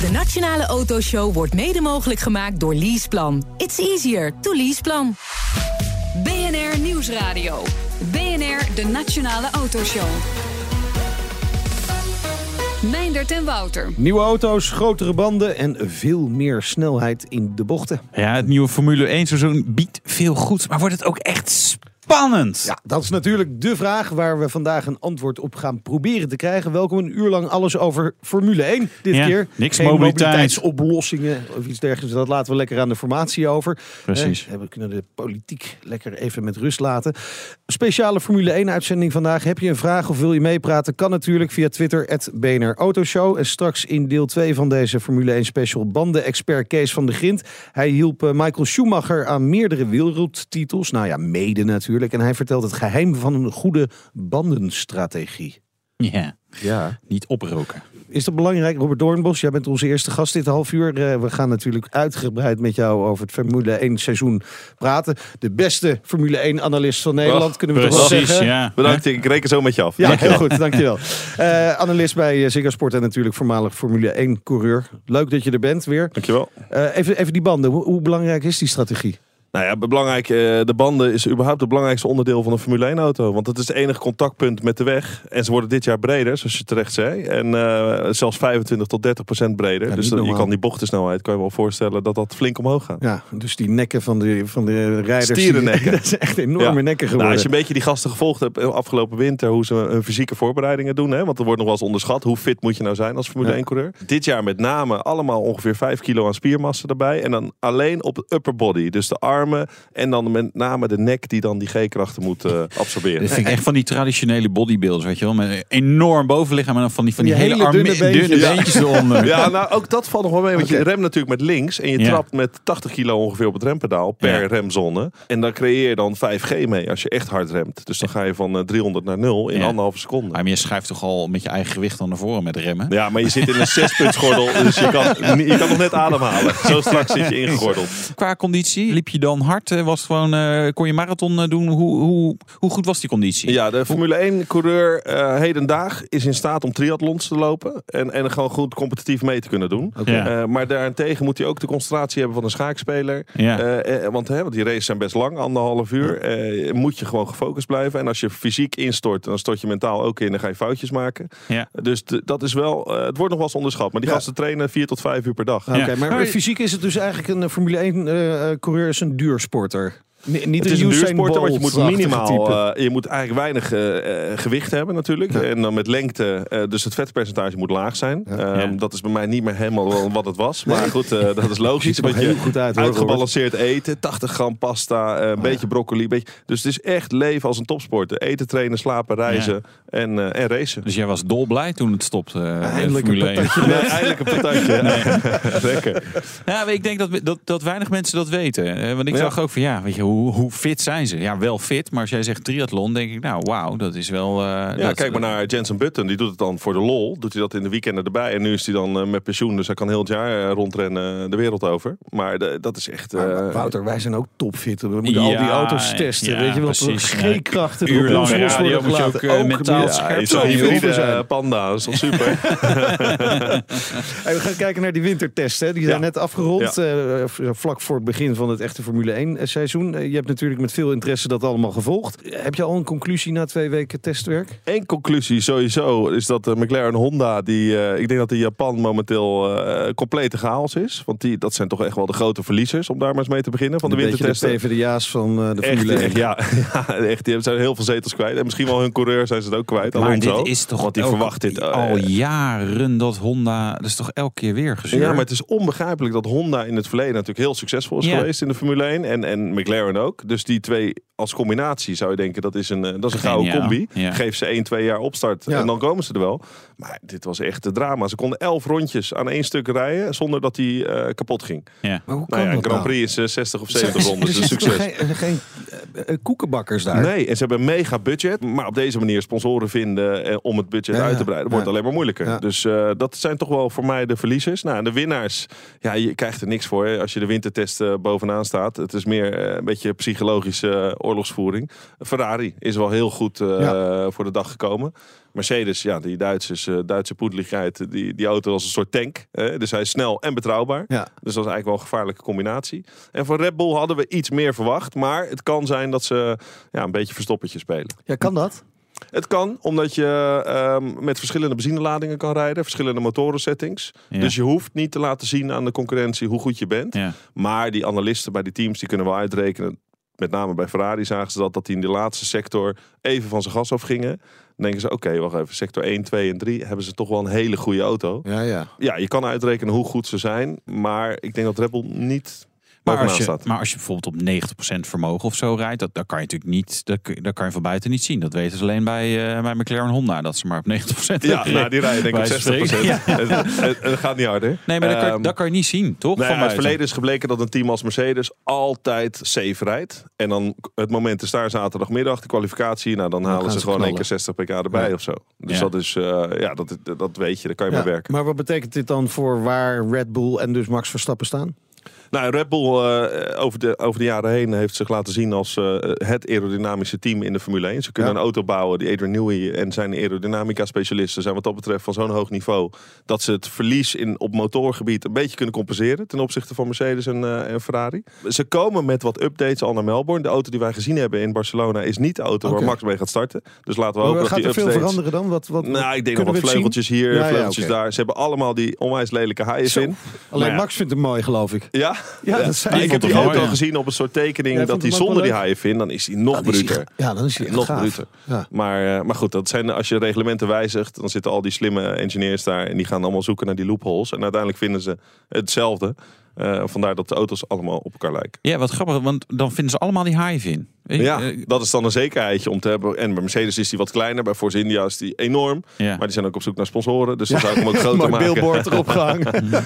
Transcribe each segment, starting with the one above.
De Nationale Autoshow wordt mede mogelijk gemaakt door Leaseplan. It's easier to Leaseplan. BNR Nieuwsradio. BNR, de Nationale Autoshow. Meindert en Wouter. Nieuwe auto's, grotere banden en veel meer snelheid in de bochten. Ja, het nieuwe Formule 1 seizoen biedt veel goeds, maar wordt het ook echt spannend? Ja, dat is natuurlijk de vraag waar we vandaag een antwoord op gaan proberen te krijgen. Welkom een uur lang alles over Formule 1 dit Ja, keer. niks Geen mobiliteit. mobiliteitsoplossingen of iets dergelijks. Dat laten we lekker aan de formatie over. Precies. Eh, we kunnen de politiek lekker even met rust laten. Speciale Formule 1 uitzending vandaag. Heb je een vraag of wil je meepraten? Kan natuurlijk via Twitter, BNR Autoshow. En straks in deel 2 van deze Formule 1 special banden-expert Kees van de Grint. Hij hielp eh, Michael Schumacher aan meerdere wereldtitels. Nou ja, mede natuurlijk. En hij vertelt het geheim van een goede bandenstrategie. Ja, Ja. niet oproken. Is dat belangrijk, Robert Doornbos? Jij bent onze eerste gast dit half uur. Eh, we gaan natuurlijk uitgebreid met jou over het Formule 1 seizoen praten. De beste Formule 1 analist van Nederland, Oh, kunnen we toch wel Precies, zeggen. ja. Bedankt, ik reken zo met je af. Ja, heel goed, dankjewel. Eh analist bij eh, Ziggo Sport en natuurlijk voormalig Formule 1 coureur. Leuk dat je er bent weer. Dankjewel. Eh even, even die banden, hoe, hoe belangrijk is die strategie? Nou ja, belangrijk, eh, de banden is überhaupt het belangrijkste onderdeel van een Formule 1 auto. Want het is het enige contactpunt met de weg. En ze worden dit jaar breder, zoals je terecht zei. En eh, zelfs 25 tot 30 procent breder. Ja, dus dat- je kan die bochtensnelheid, kan je wel voorstellen dat dat flink omhoog gaat. Ja, dus die nekken van de, van de rijders. Stierennekken. dat zijn echt enorme Ja. nekken geworden. Nou, als je een beetje die gasten gevolgd hebt eh, afgelopen winter, hoe ze hun fysieke voorbereidingen doen. Hè? Want er wordt nog wel eens onderschat. Hoe fit moet je nou zijn als Formule Ja. 1 coureur? Dit jaar met name allemaal ongeveer 5 kilo aan spiermassa erbij. En dan alleen op het upper body. Dus de armen en dan met name de nek die dan die G-krachten moet eh, absorberen. Dat vind ik echt van die traditionele bodybuilders, weet je wel. Met een enorm bovenlichaam en dan van die, van die, Die hele, hele arme, dunne dunne beentjes. beentjes, eronder. Ja, nou ook dat valt nog wel mee. Want je remt natuurlijk met links. En je Ja. trapt met 80 kilo ongeveer op het rempedaal per Ja. remzone. En dan creëer je dan 5G mee als je echt hard remt. Dus dan ga je van eh, 300 naar 0 in Ja. anderhalve seconde. Maar je schuift toch al met je eigen gewicht dan naar voren met remmen? Ja, maar je zit in een zespuntsgordel, dus je kan, je kan nog net ademhalen. Zo straks zit je ingegordeld. Qua conditie, liep je dan hard? Eh, Was gewoon, eh, kon je marathon eh, doen? Hoe, hoe, hoe goed was die conditie? Ja, de Formule 1 coureur eh hedendaag is in staat om triathlons te lopen. En, en gewoon goed competitief mee te kunnen doen. Eh, maar daarentegen moet hij ook de concentratie hebben van een schaakspeler. Ja. Want, hè, want die races zijn best lang, anderhalf uur. Eh, moet je gewoon gefocust blijven. En als je fysiek instort, dan stort je mentaal ook in. Dan ga je foutjes maken. Ja. Dus dat is wel, eh, het wordt nog wel eens onderschat. Maar die Ja. gasten trainen vier tot vijf uur per dag. Oké, Ja. maar Maar- fysiek is het dus eigenlijk een Formule 1 eh, coureur is een duursporter. Ni- niet Het is een duursporter, want je moet minimaal, eh, je moet eigenlijk weinig eh, gewicht hebben natuurlijk. Ja. En dan met lengte, eh, dus het vetpercentage moet laag zijn. Ja. Ehm, Ja. Dat is bij mij niet meer helemaal wat het was. Maar goed, eh, dat is logisch. Er heel goed uit, hoor, uitgebalanceerd eten, 80 gram pasta, eh, een beetje broccoli. Beetje, dus het is echt leven als een topsporter. Eten, trainen, slapen, reizen en, eh, en racen. Dus jij was dolblij toen het stopte? eh, Eindelijk een Formule 1. patatje Nee, eindelijk een patatje. Lekker. Ja, maar ik denk dat, dat, dat weinig mensen dat weten. Want ik Ja. zag ook van, ja, weet je, hoe, hoe fit zijn ze? Ja, wel fit, maar als jij zegt triathlon, denk ik, nou, wauw, dat is wel... eh, Ja, dat- kijk maar naar Jensen Button. Die doet het dan voor de lol. Doet hij dat in de weekenden erbij. En nu is hij dan eh, met pensioen. Dus hij kan heel het jaar rondrennen de wereld over. Maar de- dat is echt... Maar, Wouter, wij zijn ook topfit. We moeten al die auto's testen. ja, weet je wel, precies. G-krachten. Uur lang radio moet je ook, gelaten. eh, mentaal weer- scherp zo'n hybride eh, panda. Dat is toch super? Hey, we gaan kijken naar die wintertesten. hè. Die zijn Ja. net afgerond. eh, vlak voor het begin van het echte Formule 1 seizoen. Eh, je hebt natuurlijk met veel interesse dat allemaal gevolgd. Heb je al een conclusie na twee weken testwerk? Eén conclusie sowieso is dat de McLaren Honda, die, eh, ik denk dat in Japan momenteel eh complete chaos is. Want die, dat zijn toch echt wel de grote verliezers, om daar maar eens mee te beginnen, van de een beetje de. PvdA's van eh, de Formule 1. echt, ja, ja, echt. Die zijn heel veel zetels kwijt. En misschien wel hun coureur zijn ze het ook kwijt. Maar Alonso. dit is toch Want die elke- verwacht dit. eh, al jaren dat Honda, dat is toch elke keer weer gezeur? Ja, maar het is onbegrijpelijk dat Honda in het verleden natuurlijk heel succesvol is Ja. geweest in de Formule 1. En, en McLaren ook. Dus die twee als combinatie zou je denken, dat is een, eh, dat is een gouden combi. ja. Geef ze 1, 2 jaar opstart Ja. en dan komen ze er wel. Maar dit was echt een drama. Ze konden 11 rondjes aan één stuk rijden zonder dat die eh, kapot ging. Ja. Maar hoe kan Nou ja, een dat Grand nou? Prix is eh, 60 of Er 70 rondes. toch succes. geen, geen koekenbakkers daar. Nee, en ze hebben een mega budget. Maar op deze manier sponsoren vinden en om het budget Ja, uit te ja. breiden, wordt Ja. alleen maar moeilijker. Ja. Dus eh, dat zijn toch wel voor mij de verliezers. Nou, en de winnaars, ja, je krijgt er niks voor hè, als je de wintertest eh, bovenaan staat. Het is meer eh, een beetje psychologische eh, oorlogsvoering. Ferrari is wel heel goed eh, voor de dag gekomen. Mercedes, ja, die Duitsers, eh, Duitse poedeligheid, die, die auto als een soort tank. hè. dus hij is snel en betrouwbaar. Ja. Dus dat is eigenlijk wel een gevaarlijke combinatie. En van Red Bull hadden we iets meer verwacht. Maar het kan zijn dat ze ja, een beetje verstoppertje spelen. ja, kan dat? Het kan, omdat je ehm, met verschillende benzineladingen kan rijden. Verschillende motorensettings. Ja. Dus je hoeft niet te laten zien aan de concurrentie hoe goed je bent. Ja. Maar die analisten bij die teams die kunnen wel uitrekenen. Met name bij Ferrari zagen ze dat, dat die in de laatste sector even van zijn gas afgingen. Dan denken ze, oké, wacht even. Sector 1, 2 en 3 hebben ze toch wel een hele goede auto. Ja, ja. Ja, je kan uitrekenen hoe goed ze zijn. Maar ik denk dat Red Bull niet Maar als, je, staat. maar als je bijvoorbeeld op 90% vermogen of zo rijdt, dat, dat kan je natuurlijk niet, dat, kan je van buiten niet zien. Dat weten ze alleen bij, eh bij McLaren en Honda, dat ze maar op 90% Ja, rijden. nou, die rijden denk ik op 60 spreken. Het, het- het gaat niet harder. Nee, maar dat kan, Ehm, dat kan je niet zien, toch? Nou ja, van in het verleden is gebleken dat een team als Mercedes altijd safe rijdt. En dan het moment is daar zaterdagmiddag, de kwalificatie. Nou, dan halen ze ze gewoon één knallen. keer 60 pk erbij Ja. of zo. Dus Ja. dat is, eh, ja, dat, dat weet je, daar kan je Ja, mee werken. Maar wat betekent dit dan voor waar Red Bull en dus Max Verstappen staan? Nou, Red Bull eh, over, de, over de jaren heen heeft zich laten zien als eh, het aerodynamische team in de Formule 1. Ze kunnen Ja. een auto bouwen. Die Adrian Newey en zijn aerodynamica-specialisten zijn wat dat betreft van zo'n hoog niveau dat ze het verlies in, op motorgebied een beetje kunnen compenseren ten opzichte van Mercedes en, eh, en Ferrari. Ze komen met wat updates al naar Melbourne. De auto die wij gezien hebben in Barcelona is niet de auto waar Max mee gaat starten. Dus laten we hopen dat gaat die er veel updates... veranderen dan? Wat, wat, Nou, ik denk nog wat zien? vleugeltjes hier, Ja, ja, vleugeltjes daar. Ze hebben allemaal die onwijs lelijke haaien in. Alleen Maar ja. Max vindt hem mooi, geloof ik. Ja? Ja, dat ik heb die ja. gezien op een soort tekening dat hij ook zonder die haaien vindt. Dan is hij nog bruter. Ja, dan is hij Nog gaaf. bruter. Ja. Maar, eh, maar goed, dat zijn, als je reglementen wijzigt, dan zitten al die slimme engineers daar. En die gaan allemaal zoeken naar die loopholes. En uiteindelijk vinden ze hetzelfde. Eh, vandaar dat de auto's allemaal op elkaar lijken. Ja, wat grappig, want dan vinden ze allemaal die hive in. Ja, eh, dat is dan een zekerheidje om te hebben. En bij Mercedes is die wat kleiner. Bij Force India is die enorm. ja. Maar die zijn ook op zoek naar sponsoren. Dus dan zou ik hem ook groter maken. billboard erop gehangen.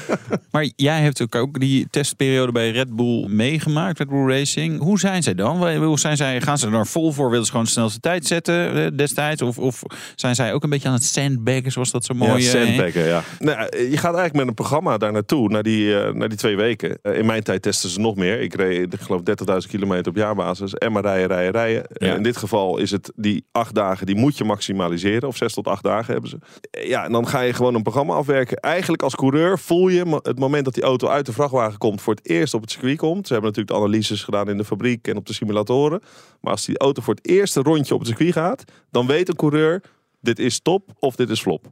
Maar jij hebt ook, ook die testperiode bij Red Bull meegemaakt, Red Bull Racing. Hoe zijn zij dan? Hoe zijn zij, gaan ze er nou vol voor? Willen ze gewoon de snelste tijd zetten eh, destijds? Of, of zijn zij ook een beetje aan het sandbaggen, zoals dat zo mooi Ja, eh, sandbaggen, ja. Nou, je gaat eigenlijk met een programma daar naartoe, naar die, eh, naar die twee weken. Eh, in mijn tijd testen ze nog meer. Ik reed, ik geloof, 30.000 kilometer op jaarbasis. En maar rijden, rijden, rijden. Eh, Ja. in dit geval is het die acht dagen, die moet je maximaliseren. Of zes tot acht dagen hebben ze. Eh, Ja, en dan ga je gewoon een programma afwerken. Eigenlijk als coureur voel je het moment dat die auto uit de vrachtwagen komt, voor het eerst op het circuit komt. Ze hebben natuurlijk de analyses gedaan in de fabriek en op de simulatoren. Maar als die auto voor het eerste rondje op het circuit gaat, dan weet een coureur, dit is top of dit is flop.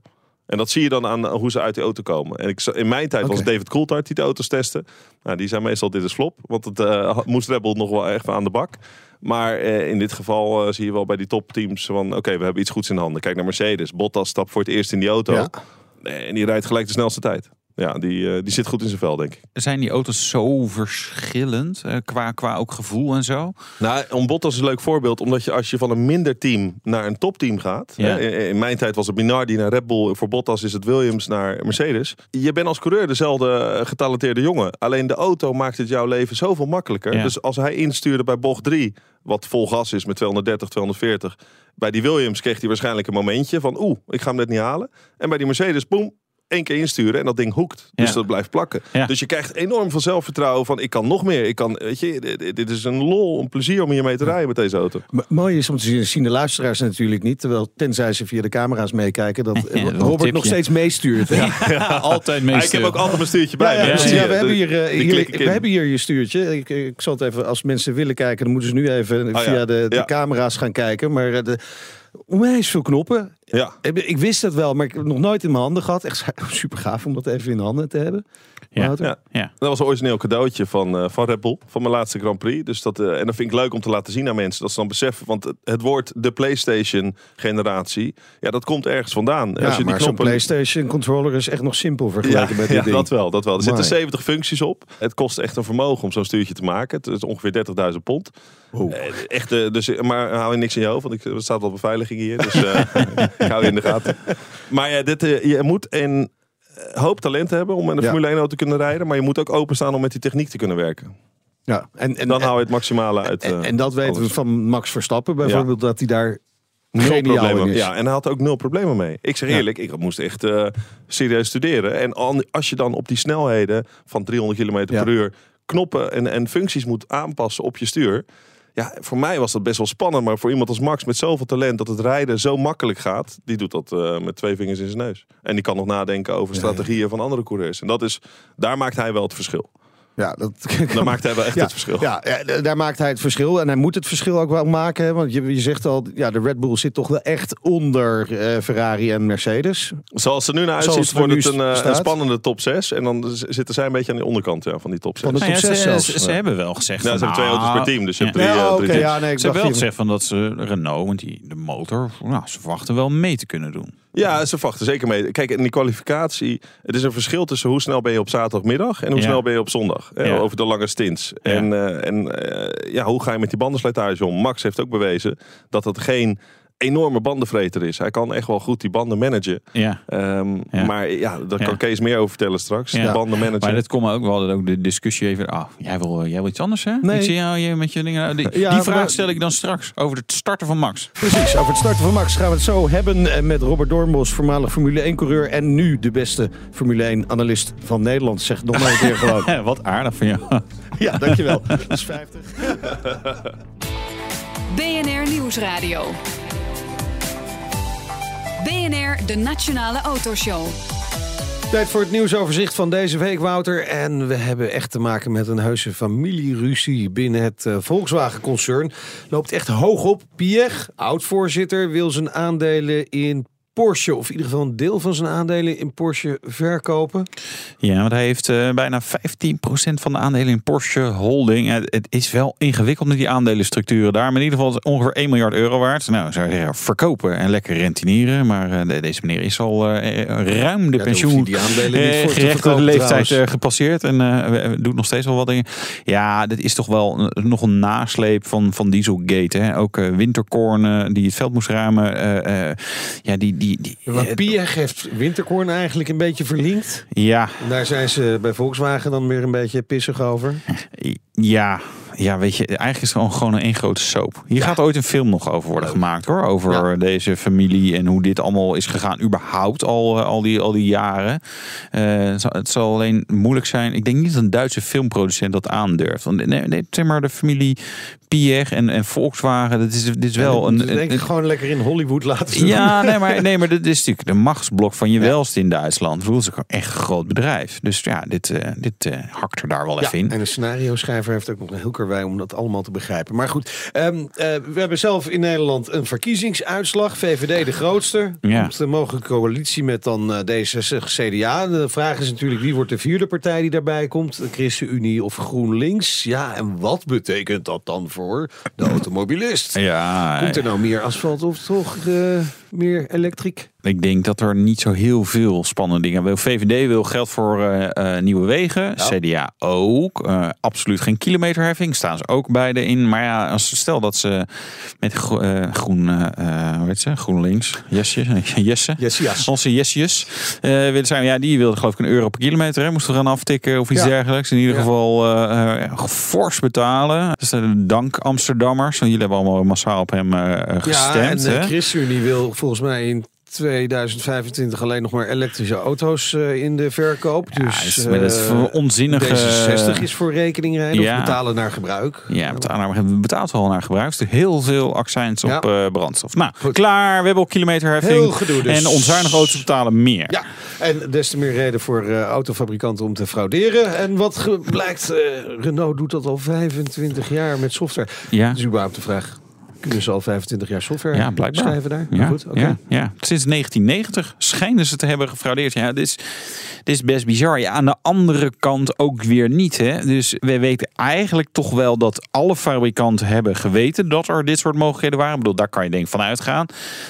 En dat zie je dan aan hoe ze uit die auto komen. En ik, in mijn tijd was. David Coulthard die de auto's testte. Nou, die zijn meestal dit is flop. Want het had- moest Red Bull nog wel echt aan de bak. Maar eh, in dit geval eh, zie je wel bij die topteams van... oké, we hebben iets goeds in handen. Kijk naar Mercedes. Bottas stapt voor het eerst in die auto. Ja. En die rijdt gelijk de snelste tijd. Ja, die, eh, die zit goed in zijn vel, denk ik. Zijn die auto's zo verschillend eh, qua, qua ook gevoel en zo? Nou, om Bottas is een leuk voorbeeld. Omdat je als je van een minder team naar een topteam gaat. Ja. hè, In, in mijn tijd was het Minardi naar Red Bull. Voor Bottas is het Williams naar Mercedes. Je bent als coureur dezelfde getalenteerde jongen. Alleen de auto maakt het jouw leven zoveel makkelijker. Ja. Dus als hij instuurde bij bocht 3, wat vol gas is met 230, 240. Bij die Williams kreeg hij waarschijnlijk een momentje van oeh, ik ga hem net niet halen. En bij die Mercedes, boem, één keer insturen en dat ding hoekt. Dus Ja. dat blijft plakken. Ja. Dus je krijgt enorm veel zelfvertrouwen van ik kan nog meer. Ik kan, weet je, dit, dit is een lol, een plezier om hiermee te rijden met deze auto. M- Mooi is om te zien, zien de luisteraars natuurlijk niet. Terwijl, tenzij ze via de camera's meekijken, dat eh, Ja, Robert nog steeds meestuurt. altijd Ah, ik heb ook altijd mijn stuurtje bij Ja, ja, me. Ja, we, hebben hier, eh, die hier- ik we hebben hier je stuurtje. Ik, ik zal het even, als mensen willen kijken, dan moeten ze nu even Oh, via ja. de, de Ja. camera's gaan kijken. Maar eh, de, onwijs veel knoppen. Ja. Ik, ik wist het wel, maar ik heb het nog nooit in mijn handen gehad. Echt super gaaf om dat even in de handen te hebben. Ja. Ja. Ja. Dat was een origineel cadeautje van, eh, van Red Bull, van mijn laatste Grand Prix. Dus dat, eh, en dat vind ik leuk om te laten zien aan mensen, dat ze dan beseffen. Want het, het woord de PlayStation-generatie, ja, dat komt ergens vandaan. Ja, Als je die maar zo'n knoppen PlayStation controller is echt nog simpel vergeleken met dit ja, ding. dat wel, dat wel. Er zitten Mooi. 70 functies op. Het kost echt een vermogen om zo'n stuurtje te maken. Het is ongeveer 30.000 pond. Oeh. Eh, Echt, eh, dus, maar hou je niks in je hoofd, want ik, er staat wel beveiliging hier. Dus eh, ik hou je in de gaten. Maar ja, dit, je moet eh, hoop talent hebben om met een Ja. Formule 1 auto te kunnen rijden. Maar je moet ook openstaan om met die techniek te kunnen werken. Ja, en, en, Dan en, hou je het maximale uit. en, eh, en dat weten we van Max Verstappen bijvoorbeeld, dat hij daar Nul problemen. is. Ja, en hij had ook nul problemen mee. Ik zeg Ja. eerlijk, ik moest echt eh, serieus studeren. En als je dan op die snelheden van 300 km per uur knoppen en, en functies moet aanpassen op je stuur. Ja, voor mij was dat best wel spannend. Maar voor iemand als Max met zoveel talent dat het rijden zo makkelijk gaat. Die doet dat eh, met twee vingers in zijn neus. En die kan nog nadenken over strategieën van andere coureurs. En dat is, daar maakt hij wel het verschil. Ja, dat Daar maakt hij wel echt ja, het verschil. Ja, ja, daar maakt hij het verschil. En hij moet het verschil ook wel maken. hè, Want je, je zegt al, ja, de Red Bull zit toch wel echt onder eh, Ferrari en Mercedes. Zoals er nu naar uitziet, het wordt het een, eh, een spannende top 6. En dan zitten zij een beetje aan de onderkant ja, van die top 6. Van de Nou top ja, zes ze, ze, ze hebben wel gezegd. Ja, van, ze hebben twee auto's per team, dus je hebt ja. drie, eh, teams. nee, Ze hebben dacht wel gezegd van dat ze Renault, want die, de motor, nou, ze verwachten wel mee te kunnen doen. Ja, ze wachten zeker mee. Kijk, in die kwalificatie, het is een verschil tussen hoe snel ben je op zaterdagmiddag en hoe Ja. snel ben je op zondag. Ja. Over de lange stints. Ja. En, eh, en eh, ja, hoe ga je met die bandenslijtage om? Max heeft ook bewezen dat het geen enorme bandenvreter is. Hij kan echt wel goed die banden managen. Ja. Ehm, Ja. Maar ja, daar Ja. kan Kees meer over vertellen straks. Ja. De banden managen. Maar dat komt ook wel ook de discussie even. Ah, jij wil, jij wil iets anders, hè? Nee. Ik zie jou je met je dingen. Die, Ja, die vraag maar- stel ik dan straks over het starten van Max. Precies, over het starten van Max gaan we het zo hebben eh, met Robert Doornbos, voormalig Formule 1-coureur en nu de beste Formule 1-analyst van Nederland. Zeg het nog maar een keer gewoon. Wat aardig van jou. Ja, dankjewel. Dat is 50. BNR Nieuwsradio. BNR, de Nationale Autoshow. Tijd voor het nieuwsoverzicht van deze week, Wouter. En we hebben echt te maken met een heuse familieruzie binnen het eh, Volkswagen-concern. Loopt echt hoog op. Pierre, oud-voorzitter, wil zijn aandelen in Porsche, of in ieder geval een deel van zijn aandelen in Porsche verkopen. Ja, want hij heeft eh, bijna 15% van de aandelen in Porsche Holding. Het is wel ingewikkeld met die aandelenstructuren daar. Maar in ieder geval is het ongeveer 1 miljard euro waard. Nou, zou je zeggen, verkopen en lekker rentineren. Maar eh, de- deze meneer is al eh, ruim de daar pensioen die aandelen niet voor verkopen, leeftijd trouwens. eh, gepasseerd. En eh, doet nog steeds wel wat dingen. Ja, dit is toch wel nog een nasleep van, van Dieselgate. Hè? Ook Winterkorn die het veld moest ruimen. eh, eh, ja, die... die, die eh, heeft Winterkorn eigenlijk een beetje verlinkt. ja, En daar zijn ze bij Volkswagen dan weer een beetje pissig over. Ja, ja, weet je, eigenlijk is het gewoon, gewoon een één grote soap. Hier gaat ooit een film nog over worden gemaakt hoor. Over Ja. deze familie en hoe dit allemaal is gegaan. Überhaupt al, eh, al, die, al die jaren. Eh, het, zal, het zal alleen moeilijk zijn. Ik denk niet dat een Duitse filmproducent dat aandurft. Want nee, nee, zeg maar de familie Pierre en, en Volkswagen. Dat is, dit is wel een, Dus denk een, ik gewoon lekker in Hollywood laten zien. ja, nee maar, nee, maar dit is natuurlijk de machtsblok van je welst in Duitsland. Ik Het is ook een echt groot bedrijf. Dus ja, dit, eh, dit hakt er daar wel Ja, even in. en een scenario schrijver heeft ook nog een heel karwei om dat allemaal te begrijpen. Maar goed, ehm, eh, we hebben zelf in Nederland een verkiezingsuitslag. VVD de grootste. Ja. Een mogelijke coalitie met dan eh, D66, CDA. De vraag is natuurlijk wie wordt de vierde partij die daarbij komt. De ChristenUnie of GroenLinks. Ja, en wat betekent dat dan voor de automobilist? Ja, Komt er nou meer asfalt of toch eh, meer elektriek? Ik denk dat er niet zo heel veel spannende dingen wil. VVD wil geld voor eh, eh, nieuwe wegen. CDA ook. Eh, absoluut geen kilometerheffing. Staan ze ook beide in. Maar ja, als stel dat ze met gro- groen, hoe heet ze? GroenLinks, Jesse, Jesse. Yes, yes. Onze willen zijn. Ja, die wilde geloof ik een euro per kilometer. Hè, moesten gaan aftikken of iets Ja. dergelijks. In ieder Ja. geval fors betalen. Dus dank Amsterdammers. Want jullie hebben allemaal massaal op hem gestemd. Ja, en de ChristenUnie wil volgens mij in 2025 alleen nog maar elektrische auto's eh, in de verkoop. Ja, Dus maar dat is eh, voor onzinnige... D66 is voor rekening rijden Ja. of betalen naar gebruik. Ja, betalen, we betaalt wel naar gebruik. Dus heel veel accijns op Ja. eh, brandstof. Nou, Goed. klaar. We hebben al kilometerheffing. Heel gedoe dus. En onzuinige auto's betalen meer. Ja, en des te meer reden voor autofabrikanten om te frauderen. En wat blijkt, eh, Renault doet dat al 25 jaar met software. Ja. Is überhaupt de vraag. Kunnen ze al 25 jaar software Ja, blijkbaar. schrijven daar? Ja, goed, ja, ja, sinds 1990 schijnen ze te hebben gefraudeerd. Ja, dit is, dit is best bizar. Ja, aan de andere kant ook weer niet. Hè? Dus we weten eigenlijk toch wel dat alle fabrikanten hebben geweten dat er dit soort mogelijkheden waren. Ik bedoel, daar kan je denk ik van uitgaan.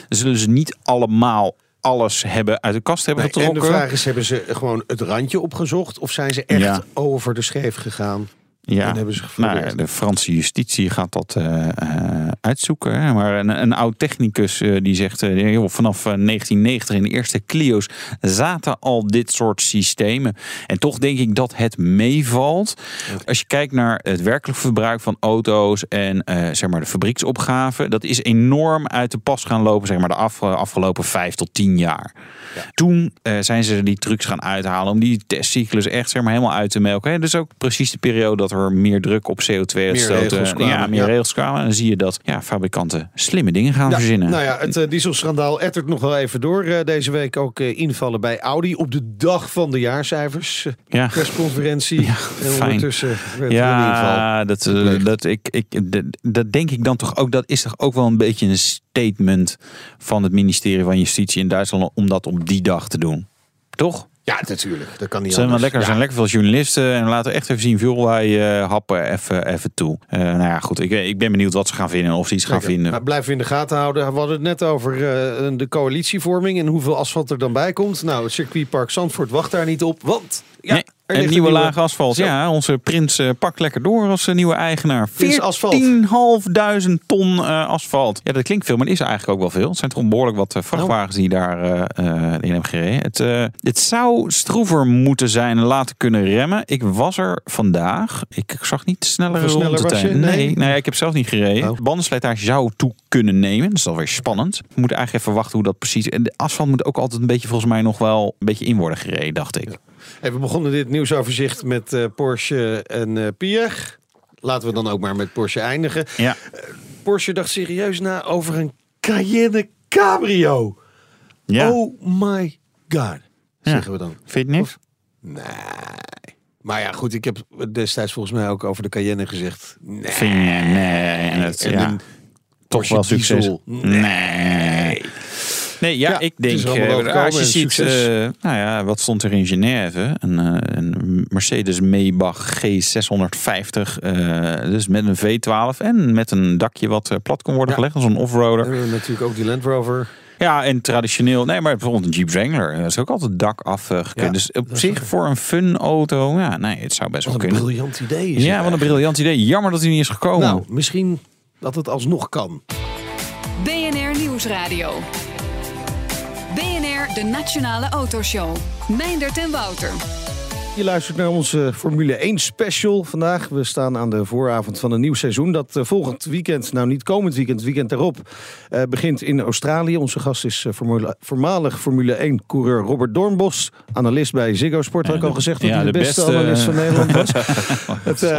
Dan zullen ze niet allemaal alles hebben uit de kast hebben Nee, en getrokken. de vraag is, hebben ze gewoon het randje opgezocht? Of zijn ze echt Ja. over de scheef gegaan? Ja, En hebben ze nou, de Franse justitie gaat dat eh, eh, uitzoeken. Hè. Maar een, een oud technicus eh, die zegt, joh, vanaf eh, 1990 in de eerste Clio's zaten al dit soort systemen. En toch denk ik dat het meevalt. Als je kijkt naar het werkelijk verbruik van auto's en zeg maar de fabrieksopgave, dat is enorm uit de pas gaan lopen, zeg maar de af, afgelopen vijf tot tien jaar. Toen zijn ze die trucs gaan uithalen om die testcyclus echt zeg maar helemaal uit te melken. Hè. Dus ook precies de periode dat er meer druk op CO2 regels uitstoten. kwamen, Ja, meer ja. regels kwamen. En dan zie je dat ja, fabrikanten slimme dingen gaan Ja, verzinnen. Nou ja, het eh, dieselschandaal ettert nog wel even door. eh, deze week ook eh, invallen bij Audi op de dag van de jaarcijfers. ja. persconferentie. en fijn. ondertussen werd er. Ja, dat, dat, ik, ik, dat, dat denk ik dan toch ook. Dat is toch ook wel een beetje een statement van het ministerie van Justitie in Duitsland om dat op die dag te doen. Toch? Ja, natuurlijk. Dat kan niet zijn, wel lekker, er zijn lekker veel journalisten en laten echt even zien veel wij eh, happen even, even toe. Eh, nou ja, goed. Ik, ik ben benieuwd wat ze gaan vinden en of ze iets gaan vinden. Nou, blijven we in de gaten houden. We hadden het net over eh, de coalitievorming en hoeveel asfalt er dan bij komt. Nou, het circuitpark Zandvoort wacht daar niet op, want ja, Nee, er en ligt nieuwe een lage asfalt. Zo. Ja, onze prins eh, pakt lekker door als eh, nieuwe eigenaar. Prins asfalt. 14.500 ton eh, asfalt. Ja, dat klinkt veel, maar is eigenlijk ook wel veel. Het zijn toch behoorlijk wat vrachtwagens die daar in hebben gereden. Het, het zou stroever moeten zijn en laten kunnen remmen. Ik was er vandaag. Ik zag niet sneller Hoeveel rond sneller de was je? tijd. Nee. Nee, nee, ik heb zelf niet gereden. Oh. Bandenslijtage zou toe kunnen nemen. Dat is alweer spannend. We moeten eigenlijk even wachten hoe dat precies... En de asfalt moet ook altijd een beetje volgens mij nog wel een beetje in worden gereden, dacht ik. Hey, we begonnen dit nieuwsoverzicht met eh, Porsche en eh Pierre. Laten we dan ook maar met Porsche eindigen. Ja. Porsche dacht serieus na over een Cayenne Cabrio. ja. Oh my god, zeggen we dan. Vind je niks? Nee. Maar ja, goed, ik heb destijds volgens mij ook over de Cayenne gezegd. Nee. Vind je? Nee. En het, En ja, toch wel succes. diesel. Nee. Nee, ja, Ja, ik het is denk, overkomen als je en ziet, eh, nou ja, wat stond er in Genève? Een, eh, een Mercedes Maybach G650, eh, dus met een V12 en met een dakje wat plat kon worden Ja. gelegd, als een offroader. We hebben natuurlijk ook die Land Rover. Ja, en traditioneel, nee, maar bijvoorbeeld een Jeep Wrangler, dat is ook altijd dak. Ja, dus op zich voor een fun auto, ja, nee, het zou best wel Wat een kunnen. briljant idee is Ja, wat een briljant idee. Jammer dat hij niet is gekomen. Nou, misschien dat het alsnog kan. BNR Nieuwsradio. BNR, de Nationale Autoshow. Meindert en Wouter. Je luistert naar onze Formule 1 special vandaag. We staan aan de vooravond van een nieuw seizoen. Dat eh, volgend weekend, nou niet komend weekend, het weekend daarop, eh, begint in Australië. Onze gast is eh, formule, voormalig Formule 1 coureur Robert Doornbos. Analist bij Ziggo Sport. Had ik Ja, al gezegd dat ja, hij de, de beste, beste, analist van Nederland was. Het eh,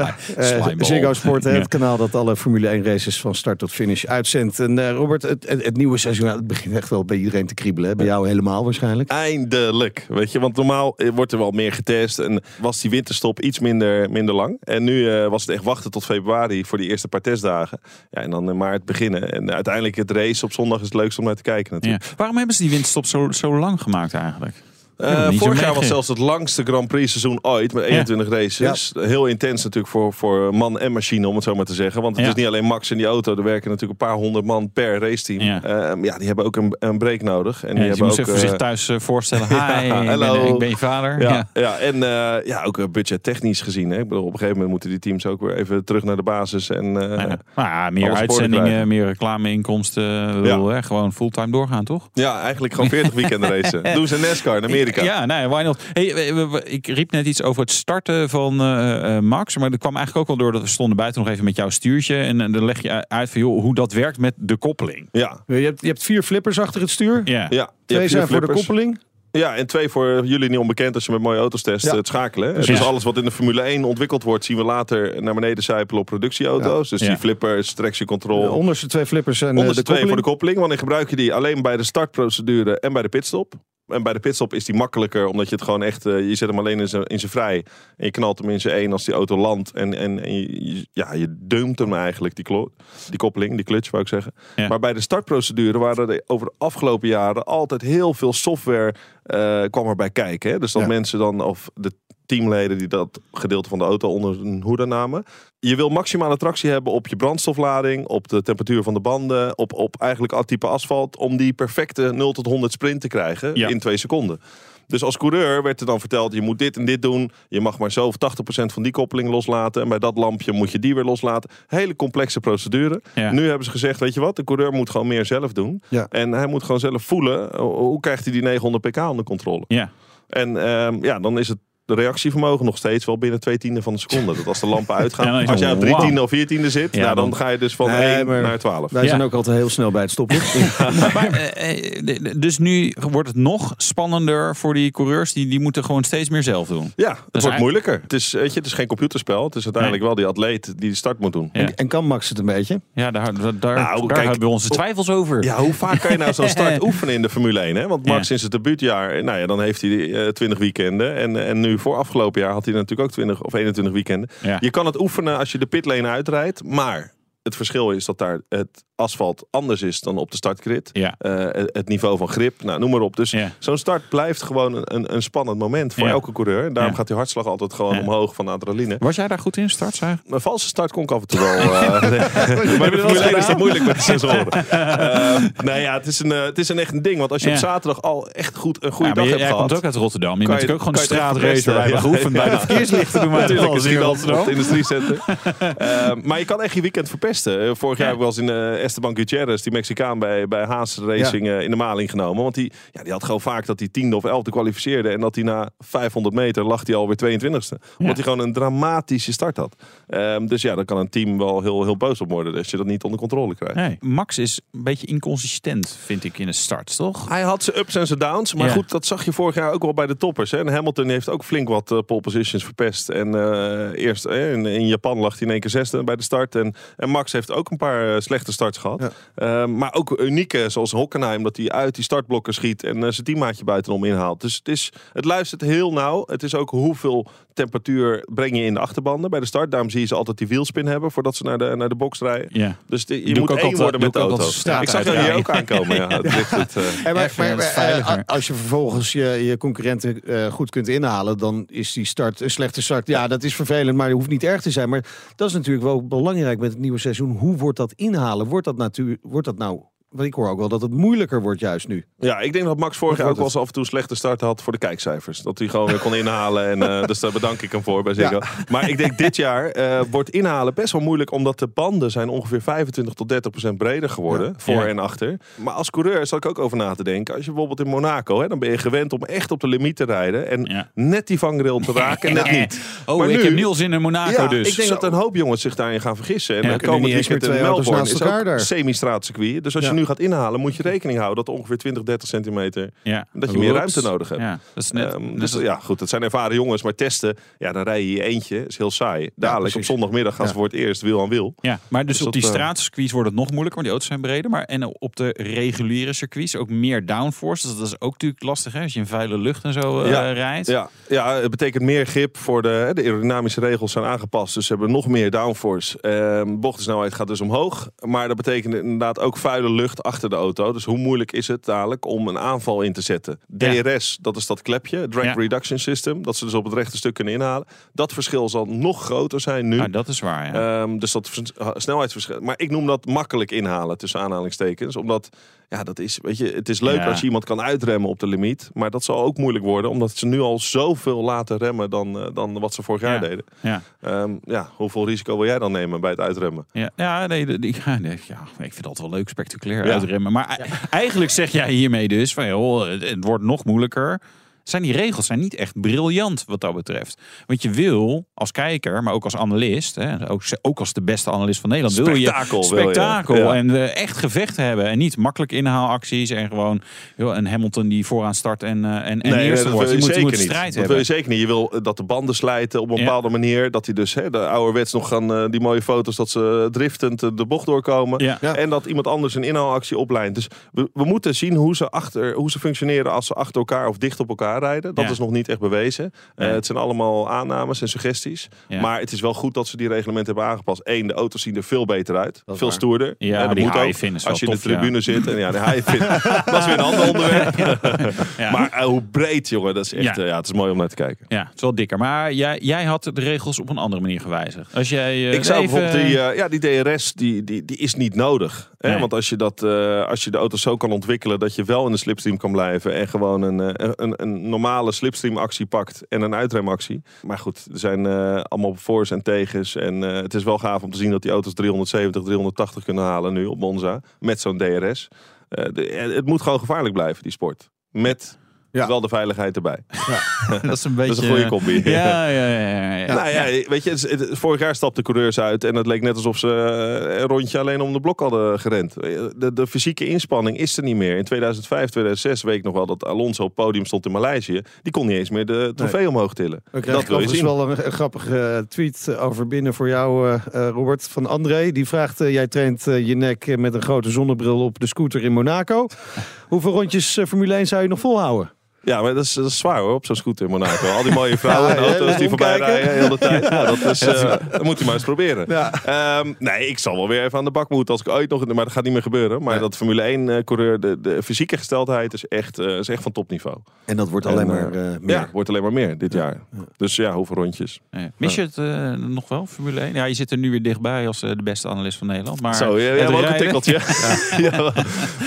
eh. Ziggo Sport, Ja. het kanaal dat alle Formule 1 races van start tot finish uitzendt. En eh, Robert, het, het, het nieuwe seizoen, ja, het begint echt wel bij iedereen te kriebelen. Hè? Bij jou helemaal waarschijnlijk. Eindelijk. Weet je, want normaal eh, wordt er wel meer getest. En was die winterstop iets minder, minder lang. En nu eh, was het echt wachten tot februari voor die eerste paar testdagen. Ja, en dan in maart beginnen. En uiteindelijk het race op zondag is het leukste om naar te kijken natuurlijk. Waarom hebben ze die winterstop zo, zo lang gemaakt eigenlijk? Eh, vorig jaar was zelfs het langste Grand Prix seizoen ooit. Met 21 races. Heel intens natuurlijk voor, voor man en machine, om het zo maar te zeggen. Want het Ja. is niet alleen Max en die auto. Er werken natuurlijk een paar honderd man per raceteam. Ja. Ja, ja die hebben ook een, een break nodig. En Ja, die dus je hebben moest ook, even eh, zich thuis eh, voorstellen. Hi, Ja, ik, ben, hallo. ik ben je vader. Ja, Ja. ja. en eh, ja, ook budgettechnisch gezien. Hè. Ik bedoel, op een gegeven moment moeten die teams ook weer even terug naar de basis. En, eh, ja. Maar ja, meer uitzendingen, krijgen. meer reclameinkomsten. Ik bedoel, hè, gewoon fulltime doorgaan, toch? ja, eigenlijk gewoon 40 weekenden racen. Doen ze NASCAR in Amerika. Ja, nee, why not? Hey, ik riep net iets over het starten van eh, eh, Max. Maar dat kwam eigenlijk ook wel door dat we stonden buiten nog even met jouw stuurtje. En eh, dan leg je uit van, joh, hoe dat werkt met de koppeling. Ja, Je hebt, je hebt vier flippers achter het stuur. Ja. Twee zijn voor de koppeling. Ja, en twee voor jullie niet onbekend als je met mooie auto's test, Ja. het schakelen. Dus Ja. alles wat in de Formule 1 ontwikkeld wordt, zien we later naar beneden zijpelen op productieauto's. Dus Ja. die flippers, traction control. De onderste twee flippers eh, Onderste de twee voor de koppeling. koppeling. Wanneer gebruik je die alleen bij de startprocedure en bij de pitstop. En bij de pitstop is die makkelijker, omdat je het gewoon echt... eh, je zet hem alleen in zijn, in zijn vrij. En je knalt hem in zijn één als die auto landt. En, en, en je, je- ja, je deumt hem eigenlijk, die, klo- die koppeling, die clutch wou ik zeggen. Ja. Maar bij de startprocedure waren er over de afgelopen jaren... altijd heel veel software eh, kwam erbij kijken. Hè? Dus dat Ja. mensen dan, of de teamleden die dat gedeelte van de auto onder een hoede namen. Je wil maximale tractie hebben op je brandstoflading, op de temperatuur van de banden, op, op eigenlijk al type asfalt, om die perfecte 0 tot 100 sprint te krijgen Ja. in twee seconden. Dus als coureur werd er dan verteld, je moet dit en dit doen. Je mag maar zo of 80% van die koppeling loslaten. En bij dat lampje moet je die weer loslaten. Hele complexe procedure. Ja. Nu hebben ze gezegd, weet je wat, de coureur moet gewoon meer zelf doen. Ja. En hij moet gewoon zelf voelen, hoe krijgt hij die 900 pk onder controle. Ja. En ehm, ja, dan is het de reactievermogen nog steeds wel binnen twee tienden van de seconde. Dat als de lampen uitgaan. Ja, als jij op drie tiende of vier tiende zit, Ja, nou, dan dan- ga je dus van Nee, 1 maar- naar 12. Wij Ja. zijn ook altijd heel snel bij het stoplicht. Maar, eh, eh, dus nu wordt het nog spannender voor die coureurs. Die, die moeten gewoon steeds meer zelf doen. Ja, het is wordt eigenlijk- moeilijker. Het is, weet je, het is geen computerspel. Het is uiteindelijk wel die atleet die de start moet doen. Ja. En, en kan Max het een beetje? Ja, daar, daar, daar, Nou, daar kijk, hebben we onze twijfels over. Ja, hoe vaak kan je nou zo'n start oefenen in de Formule 1? Hè? Want Max Ja. sinds het debuutjaar, nou ja, dan heeft hij eh 20 weekenden. En, en nu voor afgelopen jaar had hij natuurlijk ook 20 of 21 weekenden. Ja. Je kan het oefenen als je de pitlane uitrijdt. Maar het verschil is dat daar het asfalt anders is dan op de startgrid. Ja. Eh, het niveau van grip, nou, noem maar op. Dus Ja. zo'n start blijft gewoon een, een, een spannend moment voor Ja. elke coureur. Daarom gaat die hartslag altijd gewoon omhoog van adrenaline. Was jij daar goed in, start? Zeg? Mijn valse start kon ik af en toe wel. eh, maar de 1 is dat moeilijk met de sensoren. Eh, nee, ja, het is, een, het is een echt een ding. Want als je op zaterdag al echt goed een goede dag hebt jij gehad. komt ook uit Rotterdam. Je bent je- natuurlijk ook gewoon het straatracer. Hebben geoefend bij de verkeerslichten. Doen dat Natuurlijk in het industriecentrum. Maar je kan echt je weekend verpesten. Vorig jaar eens in Esteban Gutierrez, die Mexicaan bij, bij Haas Racing, eh, in de maling genomen. Want die, ja, die had gewoon vaak dat hij tiende of elfde kwalificeerde. En dat hij na 500 meter lag hij alweer 22e. Omdat hij gewoon een dramatische start had. Ehm, dus ja, dan kan een team wel heel, heel boos op worden als je dat niet onder controle krijgt. Nee, Max is een beetje inconsistent, vind ik, in de start, toch? Hij had zijn ups en zijn downs. Maar Ja. goed, dat zag je vorig jaar ook wel bij de toppers. Hè. En Hamilton heeft ook flink wat eh, pole positions verpest. En eh, eerst in, in Japan lag hij in één keer zesde bij de start. En, en Max heeft ook een paar slechte starts gehad. Ja. Eh, maar ook unieke, zoals Hockenheim, dat hij uit die startblokken schiet en eh, zijn teammaatje buitenom inhaalt. Dus het, is, het luistert heel nauw. Het is ook hoeveel temperatuur breng je in de achterbanden bij de start. Daarom zie je ze altijd die wielspin hebben voordat ze naar de, naar de box rijden. Ja. Dus de- je Doe moet ook één altijd- worden met de auto. ik zag jou hier ook aankomen. Ja. Het ligt het, eh, maar, maar- dat maar, eh, als je vervolgens je, je concurrenten eh, goed kunt inhalen, dan is die start een slechte start. Ja, dat is vervelend, maar dat hoeft niet erg te zijn. Maar dat is natuurlijk wel belangrijk met het nieuwe seizoen. Hoe wordt dat inhalen? Wordt dat, natuur, wordt dat nou... Want ik hoor ook wel dat het moeilijker wordt juist nu. Ja, ik denk dat Max vorig jaar ook wel eens af en toe slechte start had voor de kijkcijfers. Dat hij gewoon weer kon inhalen. En, eh, dus daar bedank ik hem voor bij Ziggo. Maar ik denk dit jaar eh, wordt inhalen best wel moeilijk. Omdat de banden zijn ongeveer 25 tot 30 procent breder geworden. Voor Ja. en achter. Maar als coureur zat ik ook over na te denken. Als je bijvoorbeeld in Monaco, hè, dan ben je gewend om echt op de limiet te rijden. En Ja. net die vangrail te raken en net niet. Oh, Maar ik nu- heb Niels in Monaco Ja, dus. ik denk Zo. dat een hoop jongens zich daarin gaan vergissen. En kunnen komend niet eens twee auto's Melbourne naast is ook elkaar daar. semi-straatcircuit. Dus als Ja. je nu gaat inhalen, moet je rekening houden dat ongeveer 20, 30 centimeter ja. dat je meer ruimte nodig hebt. Ja, dat is net, Ehm, dus ja, goed, dat zijn ervaren jongens. Maar testen, ja, dan rij je je eentje. is heel saai. Dadelijk op zondagmiddag gaan ze voor het eerst wiel aan wiel. Ja, maar dus Dus op die straatcircuits wordt het nog moeilijker, want die auto's zijn breder. Maar en op de reguliere circuits ook meer downforce. Dus dat is ook natuurlijk lastig hè, als je in vuile lucht en zo eh, rijdt. Ja, ja, het betekent meer grip voor de, de aerodynamische regels zijn aangepast. Dus ze hebben nog meer downforce. Ehm bochtensnelheid gaat dus omhoog. Maar dat betekent inderdaad ook vuile lucht achter de auto. Dus hoe moeilijk is het dadelijk om een aanval in te zetten? Ja. DRS, dat is dat klepje, Drag Ja. Reduction System. Dat ze dus op het rechte stuk kunnen inhalen. Dat verschil zal nog groter zijn nu. Ah, dat is waar, ja. Ehm, dus dat vers- snelheidsverschil. Maar ik noem dat makkelijk inhalen tussen aanhalingstekens. Omdat, ja, dat is, weet je, het is leuk Ja. als je iemand kan uitremmen op de limiet. Maar dat zal ook moeilijk worden, omdat ze nu al zoveel laten remmen dan, eh, dan wat ze vorig jaar Ja. deden. ja. Ehm, ja, hoeveel risico wil jij dan nemen bij het uitremmen? Ja, ja, nee, die, ja, nee, ja, ik vind dat wel leuk, spectaculair uitremmen. Maar eigenlijk zeg jij hiermee dus van, joh, het wordt nog moeilijker. Zijn die regels zijn niet echt briljant wat dat betreft. Want je wil als kijker, maar ook als analist, hè, ook, ook als de beste analist van Nederland, wil je Spektakel wil je. spektakel Ja. en eh, echt gevechten hebben. En niet makkelijk inhaalacties en gewoon joh, een Hamilton die vooraan start en, eh, en, en eerste wordt. wil Je je moet, je moet niet. strijd Dat hebben. wil je zeker niet. Je wil eh, dat de banden slijten op een Ja. bepaalde manier. Dat hij dus, hè, de ouderwets nog gaan, die mooie foto's, dat ze driftend de bocht doorkomen. Ja. Ja. En dat iemand anders een inhaalactie oplijnt. Dus we, we moeten zien hoe ze, achter, hoe ze functioneren als ze achter elkaar of dicht op elkaar rijden. Dat Ja. is nog niet echt bewezen. Eh, het zijn allemaal aannames en suggesties. Ja. Maar het is wel goed dat ze die reglementen hebben aangepast. Eén, de auto's zien er veel beter uit. Veel waar. stoerder. Ja, maar dat die moet ook. Als je in de tribune zit. En ja, de high-fin, dat is weer een ander onderwerp. Ja. Maar eh, hoe breed, jongen. Dat is echt, Ja. eh, ja, het is mooi om naar te kijken. Ja, het is wel dikker. Maar jij, jij had de regels op een andere manier gewijzigd. Als jij, eh, Ik zou even- bijvoorbeeld die, ja, die DRS, die, die, die is niet nodig. Nee. Want als je, dat, eh, als je de auto zo kan ontwikkelen dat je wel in de slipstream kan blijven. En gewoon een, eh, een, een normale slipstream actie pakt en een uitremactie. Maar goed, er zijn eh, allemaal voor's en tegens. En het is wel gaaf om te zien dat die auto's 370, 380 kunnen halen nu op Monza. Met zo'n DRS. De- het moet gewoon gevaarlijk blijven, die sport. Met Ja. wel de veiligheid erbij. dat is een beetje... Dat is een goede combi. Ja, ja, ja. ja, ja. Nou ja, weet je, het is- het- vorig jaar stapten coureurs uit en het leek net alsof ze eh, een rondje alleen om de blok hadden gerend. De, de fysieke inspanning is er niet meer. In 2005, 2006 weet ik nog wel dat Alonso op het podium stond in Maleisië. Die kon niet eens meer de trofee omhoog tillen. Dat krijgen wil je overigens zien. wel een, een grappige eh, tweet over binnen voor jou, eh, eh, Robert. Van André. Die vraagt, eh, jij traint eh, je nek eh, met een grote zonnebril op de scooter in Monaco. Hoeveel rondjes eh, Formule 1 zou je nog volhouden? Ja, maar dat is, dat is zwaar hoor, op zo'n scooter in Monaco. Al die mooie vrouwen Ja, en auto's die voorbij rijden de hele tijd. Ja, dat, is, eh, dat moet je maar eens proberen. Ja. Ehm, nee, ik zal wel weer even aan de bak moeten als ik ooit nog... Maar dat gaat niet meer gebeuren. Maar dat Formule 1-coureur, de, de fysieke gesteldheid is echt, eh, is echt van topniveau. En dat wordt En, alleen eh, maar eh, meer. Ja, wordt alleen maar meer dit jaar. Dus ja, hoeveel rondjes? Ja. Mis je het eh, nog wel, Formule 1? Ja, je zit er nu weer dichtbij als eh, de beste analist van Nederland. Maar Zo, het hebt ook een tikkeltje. Ja.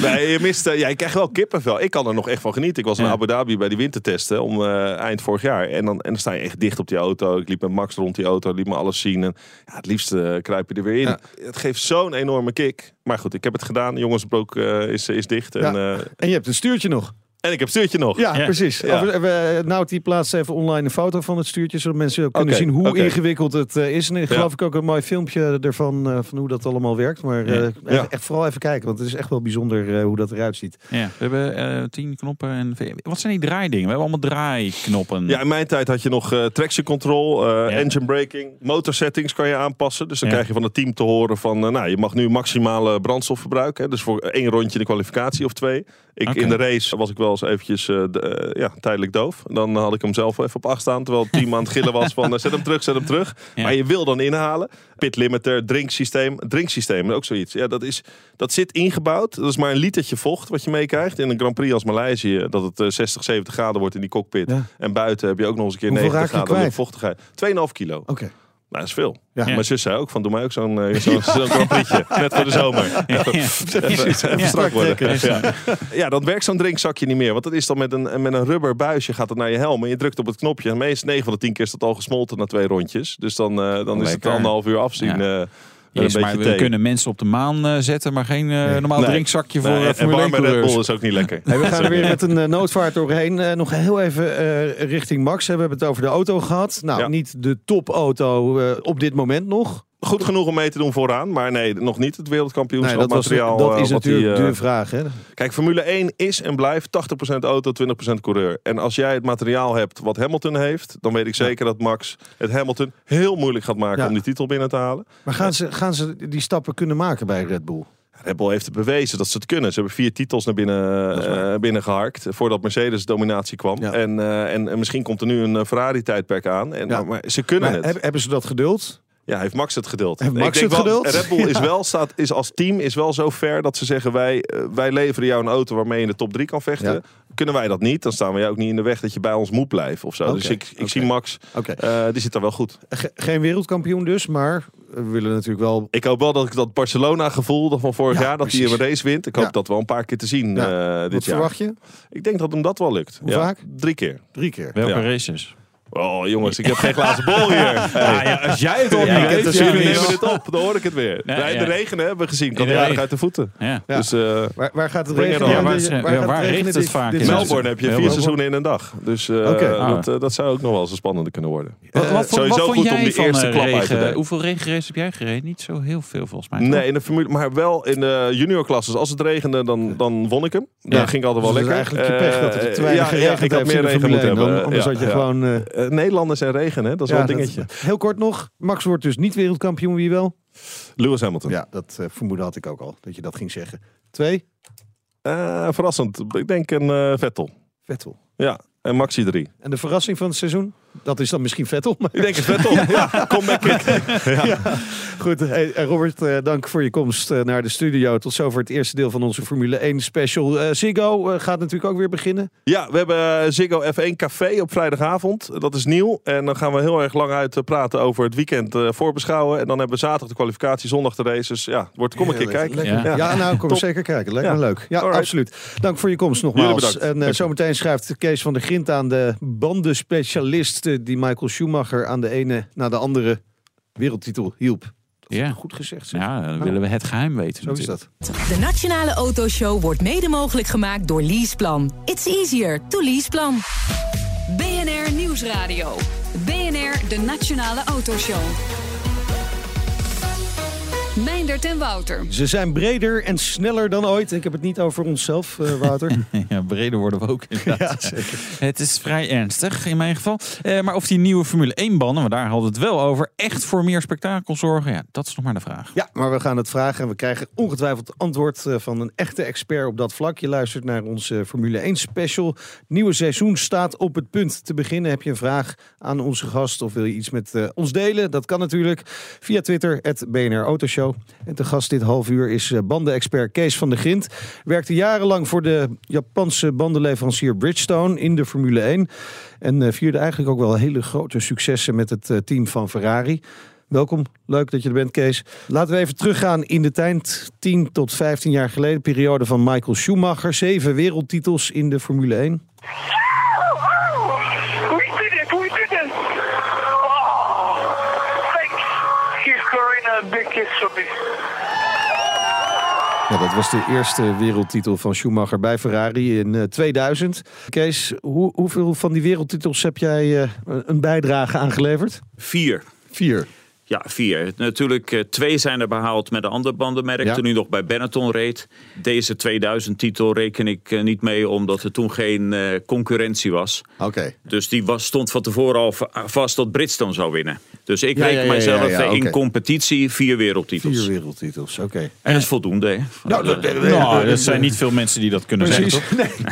Nee, je mist, eh, ja, je krijgt wel kippenvel. Ik kan er nog echt van genieten. Ik was in Ja. Abu Dhabi bij die wintertesten om eh, eind vorig jaar. En dan, en dan sta je echt dicht op die auto. Ik liep met Max rond die auto, liet me alles zien. En ja, het liefst eh, kruip je er weer in. Ja. Het geeft zo'n enorme kick. Maar goed, ik heb het gedaan. De jongensbroek eh, is, is dicht. En, Ja. En je hebt een stuurtje nog. En ik heb stuurtje nog. Ja, Ja. precies. Ja. Over- we- Nout die plaatst even online een foto van het stuurtje, zodat mensen ook kunnen zien hoe ingewikkeld het eh, is. En ik Ja. geloof ik ook een mooi filmpje ervan, eh, van hoe dat allemaal werkt. Maar eh, Ja. echt- Ja. echt vooral even kijken, want het is echt wel bijzonder eh, hoe dat eruit ziet. Ja, we hebben eh, tien knoppen. En, wat zijn die draaidingen? We hebben allemaal draaiknoppen. Ja, in mijn tijd had je nog eh, traction control, eh, Ja. engine braking, motor settings kan je aanpassen. Dus dan Ja. krijg je van het team te horen van, eh, nou, je mag nu maximale brandstofverbruik. Hè, dus voor één rondje de kwalificatie of twee. Ik. In de race was ik wel eens eventjes eh, de- eh, ja, tijdelijk doof. Dan had ik hem zelf even op acht staan, terwijl het team aan het gillen was van, eh, zet hem terug, zet hem terug. Ja. Maar je wil dan inhalen. Pit limiter, drinksysteem. Drinksysteem, ook zoiets. Ja, dat, is, dat zit ingebouwd. Dat is maar een litertje vocht wat je meekrijgt. In een Grand Prix als Maleisië, dat het eh, 60, 70 graden wordt in die cockpit. Ja. En buiten heb je ook nog eens een keer Hoeveel 90 raak je graden kwijt? luchtvochtigheid. 2,5 kilo. Oké. Nou, dat is veel. Ja. Mijn zus zei ook van, doe mij ook zo'n eh, zo'n. Net voor de zomer. Ja. Even, strak worden. Ja. dan werkt zo'n drinkzakje niet meer. Want dat is dan met een, met een rubber buisje gaat het naar je helm. En je drukt op het knopje. En meest 9 van de 10 keer is dat al gesmolten na twee rondjes. Dus dan, eh, dan is het anderhalf uur afzien. Ja. Met Yes, een maar we thee. kunnen mensen op de maan eh, zetten, maar geen eh, Nee. normaal Nee. drinkzakje voor Nee, eh, en Formule 1 warme Red Bull coureurs. is ook niet lekker. Hey, we gaan er weer met een noodvaart doorheen. Eh, nog heel even eh, richting Max. We hebben het over de auto gehad. Nou, Ja. niet de topauto eh, op dit moment nog. Goed genoeg om mee te doen vooraan. Maar nee, nog niet het wereldkampioenschap Nee, dat, was, materiaal. dat eh, is die, natuurlijk eh, de vraag. Hè? Kijk, Formule 1 is en blijft 80% auto, 20% coureur. En als jij het materiaal hebt wat Hamilton heeft, dan weet ik zeker dat Max het Hamilton heel moeilijk gaat maken Ja. om die titel binnen te halen. Maar gaan ze, gaan ze die stappen kunnen maken bij Red Bull? Red Bull heeft het bewezen dat ze het kunnen. Ze hebben vier titels naar binnen, waar. eh, binnengeharkt voordat Mercedes dominatie kwam. Ja. En, en, en misschien komt er nu een eh, Ferrari-tijdperk aan. En, Ja. Maar ze kunnen Maar het. heb- hebben ze dat geduld? Ja, heeft Max het geduld. Heeft Max Ik denk het wel, geduld? Red Bull is wel staat, is als team is wel zo ver dat ze zeggen wij, eh, wij leveren jou een auto waarmee je in de top 3 kan vechten. Ja. Kunnen wij dat niet, dan staan we jou ook niet in de weg dat je bij ons moet blijven of zo. Dus ik, ik zie Max, eh, die zit daar wel goed. Ge- geen wereldkampioen dus, maar we willen natuurlijk wel... Ik hoop wel dat ik dat Barcelona gevoel van vorig Ja, jaar, dat hij een race wint. Ik hoop Ja. dat wel een paar keer te zien Ja. eh, dit Wat jaar. verwacht je? Ik denk dat hem dat wel lukt. Hoe Ja, vaak? Drie keer. Drie keer. Welke Ja. races? Oh jongens, ik heb geen glazen bol hier. Hey. als jij het Ja, ik er jullie nemen dit op, dan hoor ik het weer. Ja, Nee, ja. de regen hebben we gezien, kan aardig uit de voeten. Ja. Ja. Dus eh, Waar, waar gaat het regenen? Ja, Waar regent het vaak? In? Melbourne heb je vier seizoenen in een dag. Dus eh, Oké. dat, eh, dat zou ook nog wel eens een spannende kunnen worden. Wat, wat, vond- Sowieso wat vond goed jij om die van eerste klap uit te. Hoeveel regenraces heb jij gereden? Niet zo heel veel volgens mij. Nee, in de formule, maar wel in de juniorklasses. Als het regende, dan, dan won ik hem. Dan Ja. ging ik altijd wel Dus lekker. eigenlijk je pech dat het te weinig ja, ja, ik had meer regen moeten 1. hebben. Anders Ja, had je ja. gewoon... eh, Nederlanders en regen, hè? dat is ja, wel een dat- dingetje. heel kort nog. Max wordt dus niet wereldkampioen, wie wel? Lewis Hamilton. Ja, dat eh, vermoeden had ik ook al, dat je dat ging zeggen. Twee, Eh, verrassend. Ik denk een Vettel. Vettel. Ja, en Maxi 3. En de verrassing van het seizoen? Dat is dan misschien Vettel. Maar... Ik denk een Vettel. ja, kom back kick. Goed, hey, eh, Robert, uh, dank voor je komst uh, naar de studio. Tot zover het eerste deel van onze Formule 1 special. Uh, Ziggo gaat natuurlijk ook weer beginnen. Ja, we hebben Ziggo F1 Café op vrijdagavond. Dat is nieuw. En dan gaan we heel erg lang uit praten over het weekend voorbeschouwen. En dan hebben we zaterdag de kwalificatie, zondag de races. Ja, wordt, kom een keer kijken. Ja. ja. nou, kom zeker kijken. Lijkt me leuk. Ja, absoluut. Dank voor je komst nogmaals. En zometeen schrijft Kees van der Grint aan de bandenspecialist... die Michael Schumacher aan de ene naar de andere wereldtitel hielp. ja. goed gezegd. Ja, dan willen we het geheim weten. Zo is dat. De Nationale Autoshow wordt mede mogelijk gemaakt door Leaseplan. It's easier to Leaseplan. BNR Nieuwsradio. BNR, de Nationale Autoshow. Meindert en Wouter. Ze zijn breder en sneller dan ooit. Ik heb het niet over onszelf, uh, Wouter. ja, breder worden we ook inderdaad. Ja, zeker. Het is vrij ernstig in mijn geval. Uh, maar of die nieuwe Formule 1-banden, maar daar hadden we het wel over, echt voor meer spektakel zorgen, ja, dat is nog maar de vraag. Ja, maar we gaan het vragen en we krijgen ongetwijfeld antwoord uh, van een echte expert op dat vlak. Je luistert naar onze Formule 1 special. Het nieuwe seizoen staat op het punt te beginnen. Heb je een vraag aan onze gast of wil je iets met ons delen? Dat kan natuurlijk via Twitter, het BNR Autoshow. En te gast dit half uur is eh, bandenexpert Kees van der Grint. Werkte jarenlang voor de Japanse bandenleverancier Bridgestone in de Formule 1. En eh, vierde eigenlijk ook wel hele grote successen met het eh, team van Ferrari. Welkom, leuk dat je er bent, Kees. Laten we even teruggaan in de tijd, 10 tot 15 jaar geleden, periode van Michael Schumacher. Zeven wereldtitels in de Formule 1. Ja, dat was de eerste wereldtitel van Schumacher bij Ferrari in 2000. Eh, Kees, hoe, hoeveel van die wereldtitels heb jij uh, een bijdrage aangeleverd? Vier. Vier. Ja, vier. Natuurlijk, uh, twee zijn er behaald met een ander bandenmerk. Toen hij nog bij Benetton reed. Deze 2000-titel reken ik uh, niet mee, omdat er toen geen uh, concurrentie was. Oké. Dus die was, stond van tevoren al vast dat Bridgestone zou winnen. Dus ik ja, reken ja, ja, mijzelf in competitie vier wereldtitels. Vier wereldtitels, oké. En dat is voldoende. Hè? Nou, dat, nou, er zijn niet veel mensen die dat kunnen Precies. zeggen, toch?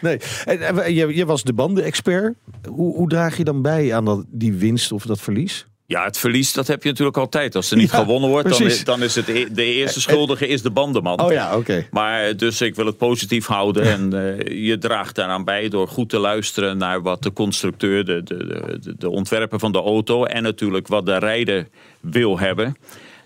Nee. Nee, en, je, je was de bandenexpert. Hoe, hoe draag je dan bij aan dat, die winst of dat verlies? Ja, het verlies dat heb je natuurlijk altijd. Als er niet ja, gewonnen wordt, dan is, dan is het e- de eerste schuldige is de bandenman. Oh ja, oké. Maar dus ik wil het positief houden. En uh, je draagt daaraan bij door goed te luisteren naar wat de constructeur, de, de, de, de ontwerper van de auto en natuurlijk wat de rijder wil hebben.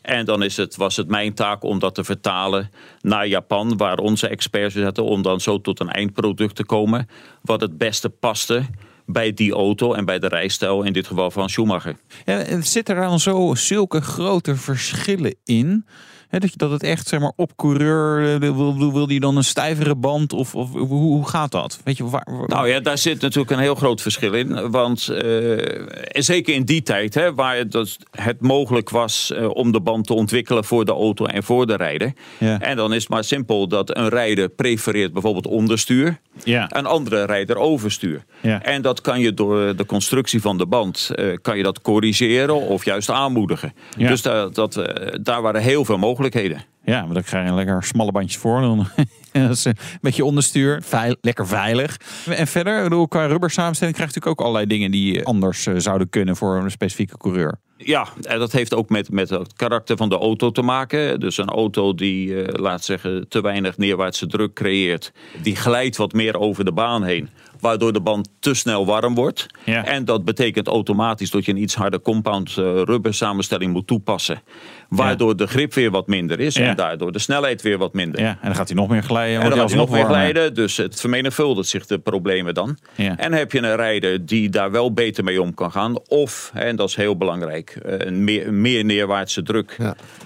En dan is het, was het mijn taak om dat te vertalen naar Japan, waar onze experts zitten, om dan zo tot een eindproduct te komen wat het beste paste bij die auto en bij de rijstijl, in dit geval van Schumacher. Ja, zit er dan zo zulke grote verschillen in? Dat, dat het echt, zeg maar, op coureur eh, wil, wil die dan een stijvere band? Of, of hoe, hoe gaat dat? Weet je, waar, Nou ja, daar zit natuurlijk een heel groot verschil in. Want uh, zeker in die tijd, hè, waar het, het mogelijk was uh, om de band te ontwikkelen voor de auto en voor de rijder. Ja. En dan is het maar simpel dat een rijder prefereert bijvoorbeeld onderstuur. Ja. Een andere rijder overstuur. Ja. En dat kan je door de constructie van de band uh, kan je dat corrigeren of juist aanmoedigen. Dus dat, dat, daar waren heel veel mogelijkheden mogelijkheden. Ja, maar dan krijg je lekker smalle bandjes voor. Dan een beetje onderstuur. Veil, lekker veilig. En verder, qua rubber samenstelling krijg je natuurlijk ook allerlei dingen die anders eh, zouden kunnen voor een specifieke coureur. Ja, en dat heeft ook met, met het karakter van de auto te maken. Dus een auto die, uh, laat zeggen, te weinig neerwaartse druk creëert. Die glijdt wat meer over de baan heen waardoor de band te snel warm wordt. Ja. En dat betekent automatisch dat je een iets harder compound uh, rubber samenstelling moet toepassen. Waardoor ja. de grip weer wat minder is ja. en daardoor de snelheid weer wat minder. Ja, en dan gaat hij nog meer glijden. En dan gaat hij nog meer glijden, dus het vermenigvuldigt zich de problemen dan. En heb je een rijder die daar wel beter mee om kan gaan. Of, en dat is heel belangrijk, eh, een meer, meer neerwaartse druk.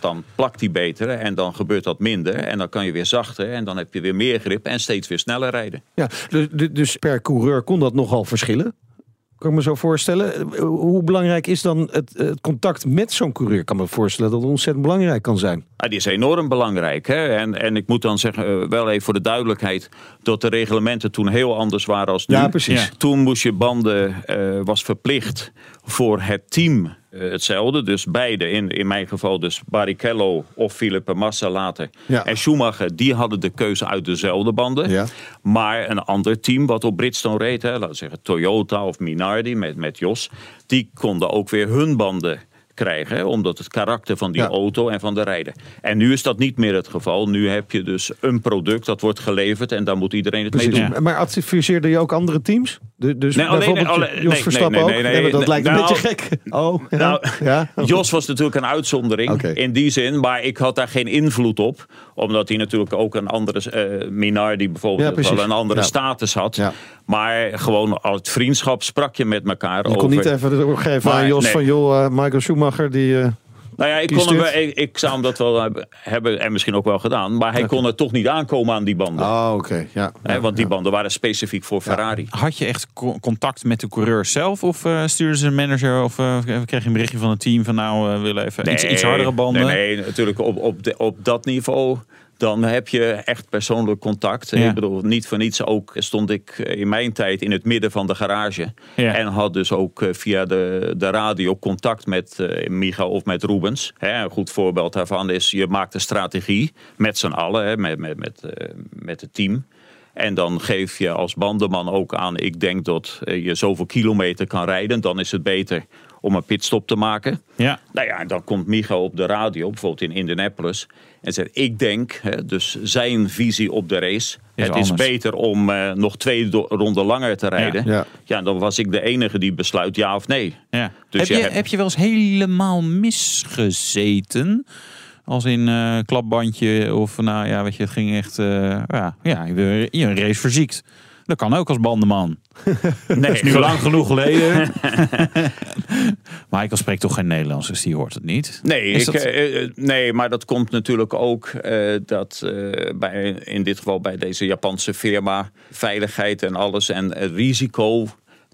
Dan plakt hij beter en dan gebeurt dat minder. En dan kan je weer zachter en dan heb je weer meer grip en steeds weer sneller rijden. Ja, dus, dus per coureur kon dat nogal verschillen? Kan ik me zo voorstellen. Hoe belangrijk is dan het, het contact met zo'n coureur? Ik kan me voorstellen dat het ontzettend belangrijk kan zijn. Ja, die is enorm belangrijk. Hè? En, en ik moet dan zeggen, uh, wel even voor de duidelijkheid... dat de reglementen toen heel anders waren als nu. Ja, precies. Toen moest je banden, uh, was verplicht voor het team hetzelfde. Dus beide, in, in mijn geval dus Barrichello of Felipe Massa later. Ja. En Schumacher, die hadden de keuze uit dezelfde banden. Ja. Maar een ander team wat op Bridgestone reed, hè, laten we zeggen Toyota of Minardi met, met Jos... die konden ook weer hun banden krijgen. Hè, omdat het karakter van die Ja. auto en van de rijder. En nu is dat niet meer het geval. Nu heb je dus een product dat wordt geleverd en daar moet iedereen het mee doen. Maar adviseerde je ook andere teams? De- dus Nee, alleen- bijvoorbeeld alleen- Jos nee, nee, Verstappen nee, ook? nee, dat nee, lijkt een nou, beetje gek. Oh, ja. Nou, ja. Jos was natuurlijk een uitzondering in die zin, maar ik had daar geen invloed op. Omdat hij natuurlijk ook een andere, eh Minardi bijvoorbeeld, wel een andere Ja. status had. Ja. Maar gewoon uit vriendschap sprak je met elkaar Je over. kon niet even doorgeven aan Jos nee. van joh, eh, Michael Schumacher die... eh, Nou ja, ik, kon hem, ik, ik zou hem dat wel hebben, hebben en misschien ook wel gedaan. Maar hij kon er toch niet aankomen aan die banden. Oh, oké. Ja. Hè, want die banden waren specifiek voor Ferrari. Had je echt co- contact met de coureur zelf? Of eh stuurde ze een manager? Of eh, kreeg je een berichtje van het team van nou, we willen even iets, iets hardere banden? Nee, nee natuurlijk op, op, de, op dat niveau. Dan heb je echt persoonlijk contact. Ja. Ik bedoel, niet voor niets ook stond ik in mijn tijd in het midden van de garage. Ja. En had dus ook eh, via de, de radio contact met eh Micha of met Rubens. Hè, een goed voorbeeld daarvan is, je maakt een strategie met z'n allen, hè, met, met, met, eh, met het team. En dan geef je als bandenman ook aan, ik denk dat je zoveel kilometer kan rijden. Dan is het beter om een pitstop te maken. Ja. Nou ja, dan komt Micha op de radio, bijvoorbeeld in Indianapolis. En zegt, ik denk, hè, dus zijn visie op de race. Is het is beter om eh, nog twee do- ronden langer te rijden. Ja. Ja. dan was ik de enige die besluit ja of nee. Ja. Dus heb, je hebt- heb je wel eens helemaal misgezeten? Als in eh, klapbandje of nou ja, weet je, het ging echt... eh, ja, ja, je je een race verziekt. Dat kan ook als bandenman. Nee, Dat is nu lang genoeg geleden. Michael spreekt toch geen Nederlands, dus die hoort het niet. Nee, ik, dat- eh, eh, nee, maar dat komt natuurlijk ook eh, dat eh, bij, in dit geval bij deze Japanse firma veiligheid en alles en het risico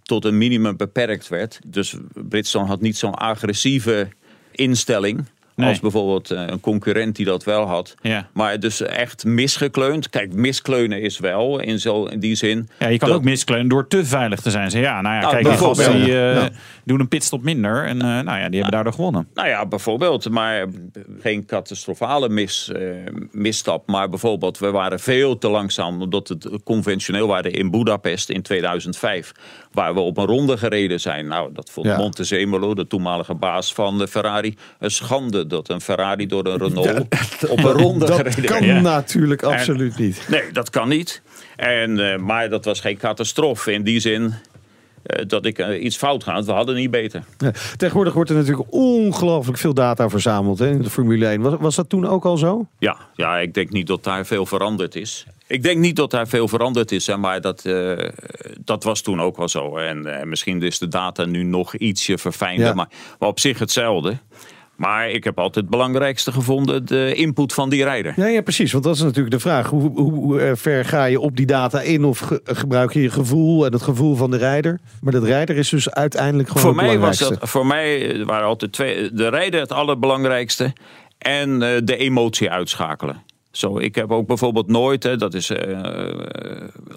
tot een minimum beperkt werd. Dus Bridgestone had niet zo'n agressieve instelling. Nee. Als bijvoorbeeld eh, een concurrent die dat wel had. Ja. Maar dus echt misgekleund. Kijk, miskleunen is wel in, zo, in die zin. Ja, je kan dat- ook miskleunen door te veilig te zijn. Zeg, ja, nou ja, Nou, kijk, die gasten die eh, Ja. doen een pitstop minder. En eh, nou ja, die hebben daardoor gewonnen. Nou ja, bijvoorbeeld, maar geen catastrofale mis, misstap. Maar bijvoorbeeld, we waren veel te langzaam, omdat het conventioneel waren in Budapest in 2005. Waar we op een ronde gereden zijn. Nou, dat vond Ja. Montezemolo, de toenmalige baas van de Ferrari, een schande dat een Ferrari door een Renault op een ronde Dat gereden kan. Ja. natuurlijk absoluut niet. Nee, dat kan niet. En, eh, maar dat was geen catastrofe in die zin eh, dat ik eh, iets fout ga. We hadden niet beter. Ja. Tegenwoordig wordt er natuurlijk ongelooflijk veel data verzameld hè, in de Formule 1. Was, was dat toen ook al zo? Ja, ja, ik denk niet dat daar veel veranderd is. Ik denk niet dat daar veel veranderd is, hè, maar dat, dat was toen ook wel zo. En misschien is de data nu nog ietsje verfijnder, Ja. maar, maar op zich hetzelfde. Maar ik heb altijd het belangrijkste gevonden, de input van die rijder. Ja, ja, precies. Want dat is natuurlijk de vraag. Hoe, hoe, eh, ver ga je op die data in? Of ge- gebruik je je gevoel en het gevoel van de rijder? Maar dat rijder is dus uiteindelijk gewoon Voor het mij, was dat, voor mij waren altijd twee, de rijder het allerbelangrijkste en eh, de emotie uitschakelen. Zo, ik heb ook bijvoorbeeld nooit, hè, dat is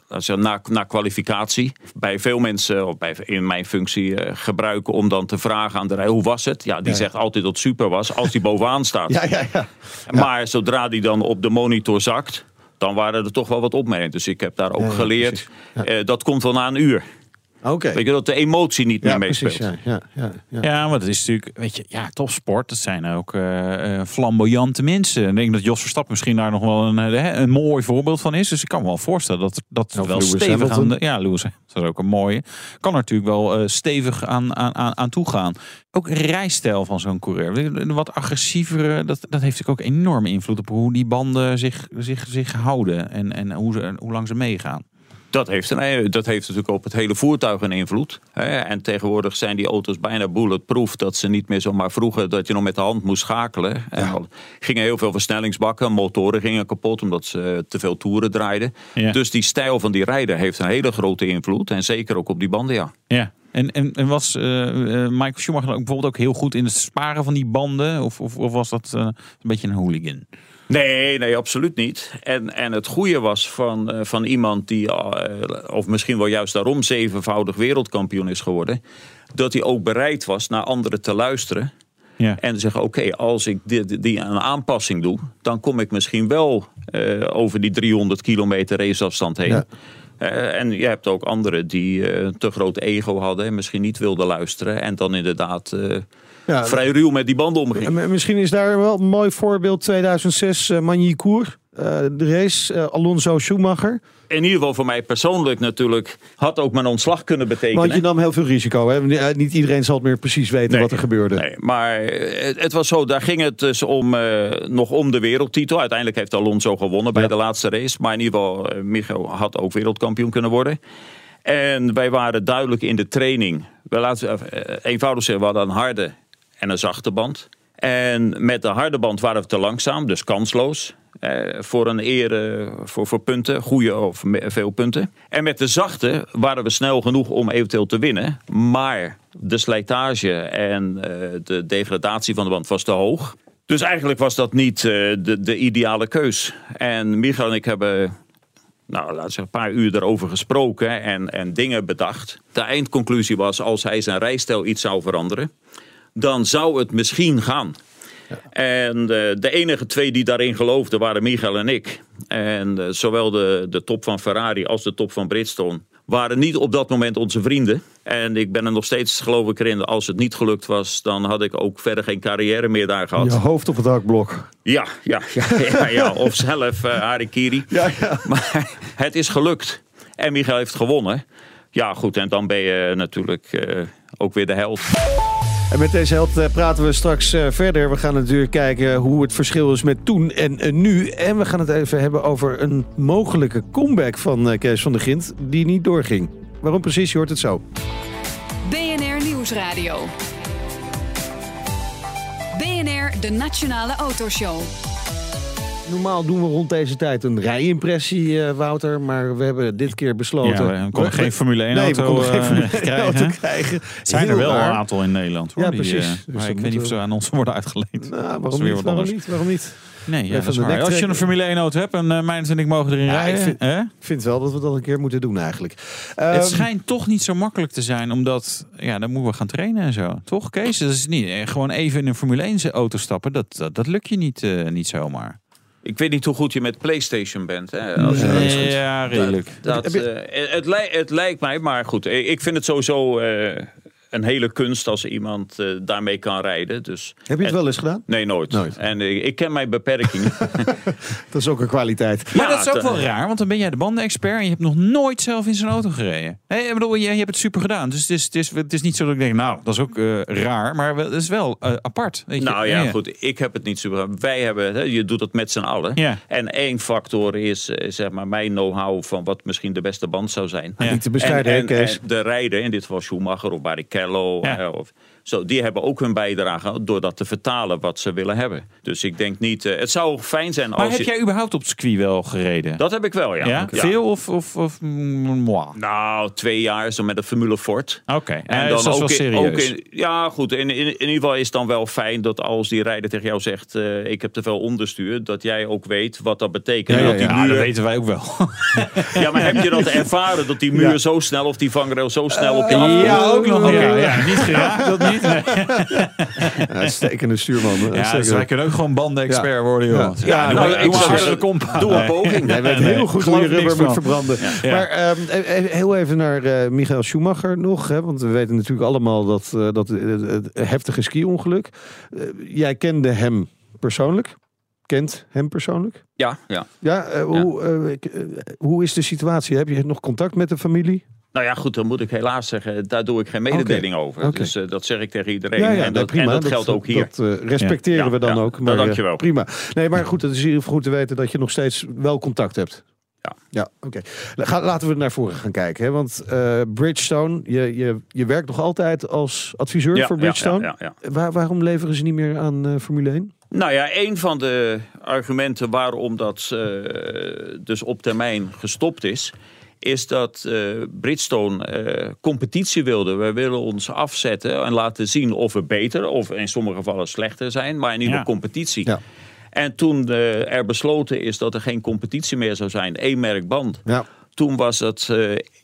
als je na, na kwalificatie, bij veel mensen of bij, in mijn functie eh, gebruiken om dan te vragen aan de rijder, hoe was het? Ja, die Ja. zegt altijd dat het super was als die bovenaan staat. Ja, ja, ja. Maar zodra die dan op de monitor zakt, dan waren er toch wel wat opmerkingen. Dus ik heb daar ook geleerd, eh, dat komt wel na een uur. Oké. Weet je, dat de emotie niet Ja, meer precies. meespeelt. Ja, ja, ja, ja. Ja, maar dat is natuurlijk, weet je, ja, topsport. Dat zijn ook eh, eh, flamboyante mensen. Ik denk dat Jos Verstappen misschien daar nog wel een, eh, een mooi voorbeeld van is. Dus ik kan me wel voorstellen dat dat Of wel Lewis stevig aan de, Ja, Lewis, dat is ook een mooie. Kan er natuurlijk wel eh, stevig aan, aan, aan, aan toegaan. Ook rijstijl van zo'n coureur. Een Wat agressievere, dat, dat heeft natuurlijk ook enorme invloed op hoe die banden zich, zich, zich houden. En, en hoe, ze, hoe lang ze meegaan. Dat heeft, een, dat heeft natuurlijk op het hele voertuig een invloed. Hè. En tegenwoordig zijn die auto's bijna bulletproof. Dat ze niet meer zomaar vroeger dat je nog met de hand moest schakelen. En al gingen heel veel versnellingsbakken, motoren gingen kapot omdat ze te veel toeren draaiden. Ja. Dus die stijl van die rijder heeft een hele grote invloed. En zeker ook op die banden, ja. Ja. En, en, en was eh, eh, Michael Schumacher bijvoorbeeld ook heel goed in het sparen van die banden? Of, of, of was dat eh, een beetje een hooligan? Nee, nee, absoluut niet. En, en het goede was van, eh, van iemand die, eh, of misschien wel juist daarom zevenvoudig wereldkampioen is geworden, dat hij ook bereid was naar anderen te luisteren. Ja. En zeggen, oké, als ik dit, die een aanpassing doe, dan kom ik misschien wel eh, over die 300 kilometer raceafstand heen. Ja. En je hebt ook anderen die uh, te groot ego hadden en misschien niet wilden luisteren. En dan inderdaad ja, vrij ruw met die banden omgingen. Misschien is daar wel een mooi voorbeeld 2006 uh, Magny-Cours. de race, Alonso Schumacher in ieder geval voor mij persoonlijk natuurlijk had ook mijn ontslag kunnen betekenen. Want je nam heel veel risico. Hè? Niet iedereen zal het meer precies weten wat er gebeurde. Nee, maar het, was zo, daar ging het dus om, uh, nog om de wereldtitel. Uiteindelijk heeft Alonso gewonnen bij de laatste race. Maar in ieder geval, Michael had ook wereldkampioen kunnen worden. En wij waren duidelijk in de training. We laten eenvoudig zeggen, we hadden een harde en een zachte band. En met de harde band waren we te langzaam, dus kansloos. Eh, voor een eer, voor, voor punten, goede of veel punten. En met de zachte waren we snel genoeg om eventueel te winnen. Maar de slijtage en uh, de degradatie van de band was te hoog. Dus eigenlijk was dat niet uh, de, de ideale keus. En Michael en ik hebben nou, laten we zeggen, een paar uur erover gesproken en, en dingen bedacht. De eindconclusie was, als hij zijn rijstijl iets zou veranderen, dan zou het misschien gaan. En de, de, enige twee die daarin geloofden waren Michael en ik. En uh, zowel de, de top van Ferrari als de top van Bridgestone waren niet op dat moment onze vrienden. En ik ben er nog steeds geloof ik erin, als het niet gelukt was, dan had ik ook verder geen carrière meer daar gehad. Je hoofd op het dakblok. Ja, ja, ja, ja, ja. of zelf uh, Harikiri. Ja, ja. Maar het is gelukt. En Michael heeft gewonnen. Ja, goed, en dan ben je natuurlijk uh, ook weer de held. En met deze held eh, praten we straks eh, verder. We gaan natuurlijk kijken hoe het verschil is met toen en eh, nu. En we gaan het even hebben over een mogelijke comeback van Kees van der Gint die niet doorging. Waarom precies, je hoort het zo. BNR Nieuwsradio. BNR, de Nationale Autoshow. Normaal doen we rond deze tijd een rijimpressie, uh, Wouter. Maar we hebben dit keer besloten... Ja, we konden geen Formule 1 auto, nee, we geen Formule 1 krijgen. auto krijgen. Zijn er wel een aantal in Nederland. Hoor, ja, precies. Die, uh, dus ik weet niet of ze aan ons worden uitgeleend. Nou, waarom, niet, waarom niet? Waarom niet? Nee, ja, dat is Als je een Formule 1 auto hebt en uh, Mijns en ik mogen erin rijden. Ik vind, ik vind, wel dat we dat een keer moeten doen eigenlijk. Um, het schijnt toch niet zo makkelijk te zijn, omdat ja, dan moeten we gaan trainen en zo. Toch, Kees? Dat is niet gewoon even in een Formule 1 auto stappen. Dat, dat, dat lukt je niet, uh, niet zomaar. Ik weet niet hoe goed je met PlayStation bent. Hè? Als, nee, ja, redelijk. Dat, dat, uh, het, het, lijkt mij, maar goed. Ik vind het sowieso uh, een hele kunst als iemand uh, daarmee kan rijden. Dus, Heb je het wel eens gedaan? Nee, nooit. nooit. En ik, ik ken mijn beperkingen. dat is ook een kwaliteit. Maar ja, dat is ook wel raar, want dan ben jij de bandenexpert en je hebt nog nooit zelf in zo'n auto gereden. Hey, ik bedoel, je, je hebt het super gedaan. Dus het is, het, is, het is niet zo dat ik denk, nou, dat is ook uh, raar, maar het is wel uh, apart. Weet je? Nou ja, ja, goed, ik heb het niet super Wij hebben, hè, je doet het met z'n allen. Ja. En één factor is, zeg maar, mijn know-how van wat misschien de beste band zou zijn. Ja. Niet te bescheiden, en, en, en de rijder, in dit geval Schumacher of Barrichello... Ja. Of, zo, die hebben ook hun bijdrage door dat te vertalen wat ze willen hebben. Dus ik denk niet. Uh, het zou fijn zijn als. Maar heb jij überhaupt op het circuit wel gereden? Dat heb ik wel, ja. ja? Veel of, of, of moi? Nou, twee jaar zo met de Formule Ford. Oké, okay. en uh, dan ook, in, ook in, Ja, goed. In, in, in, ieder geval is het dan wel fijn dat als die rijder tegen jou zegt: uh, Ik heb te veel onderstuur, dat jij ook weet wat dat betekent. Ja, dat, die muur... dat weten wij ook wel. ja, maar heb je dat ervaren dat die muur zo snel of die vangrail zo snel op je Ja, ook nog. Okay. Ja, ja, niet geraakt, dat niet. Nee. Uitstekende stuurman. Ja, dus wij kunnen ook gewoon bandenexpert ja. worden, joh. Ja, ja, ja nou, kompa. Doe een poging. Jij weet heel goed hoe je rubber moet verbranden. Maar um, heel even naar uh, Michael Schumacher nog. Hè, want we weten natuurlijk allemaal dat, uh, dat uh, heftige ski-ongeluk. jij kende hem persoonlijk? Kent hem persoonlijk? Ja, ja. ja, hoe, hoe is de situatie? Heb je nog contact met de familie? Nou ja, goed, dan moet ik helaas zeggen, daar doe ik geen mededeling okay. over. Okay. Dus uh, dat zeg ik tegen iedereen. Ja, ja, en, dat, prima, en dat, dat geldt ook hier. Dat uh, respecteren ja. we dan ook. Maar, nou, dankjewel. Prima. Nee, maar goed, het is hier goed te weten dat je nog steeds wel contact hebt. Ja, ja oké. Okay. Laten we naar voren gaan kijken. Hè? Want Bridgestone, je, je, je werkt nog altijd als adviseur voor Bridgestone. Waar, waarom leveren ze niet meer aan Formule 1? Nou ja, een van de argumenten waarom dat dus op termijn gestopt is is dat uh, Bridgestone uh, competitie wilde. We willen ons afzetten en laten zien of we beter of in sommige gevallen slechter zijn, maar in ieder geval ja. competitie. Ja. En toen uh, er besloten is dat er geen competitie meer zou zijn, één merk band. Ja. Toen was het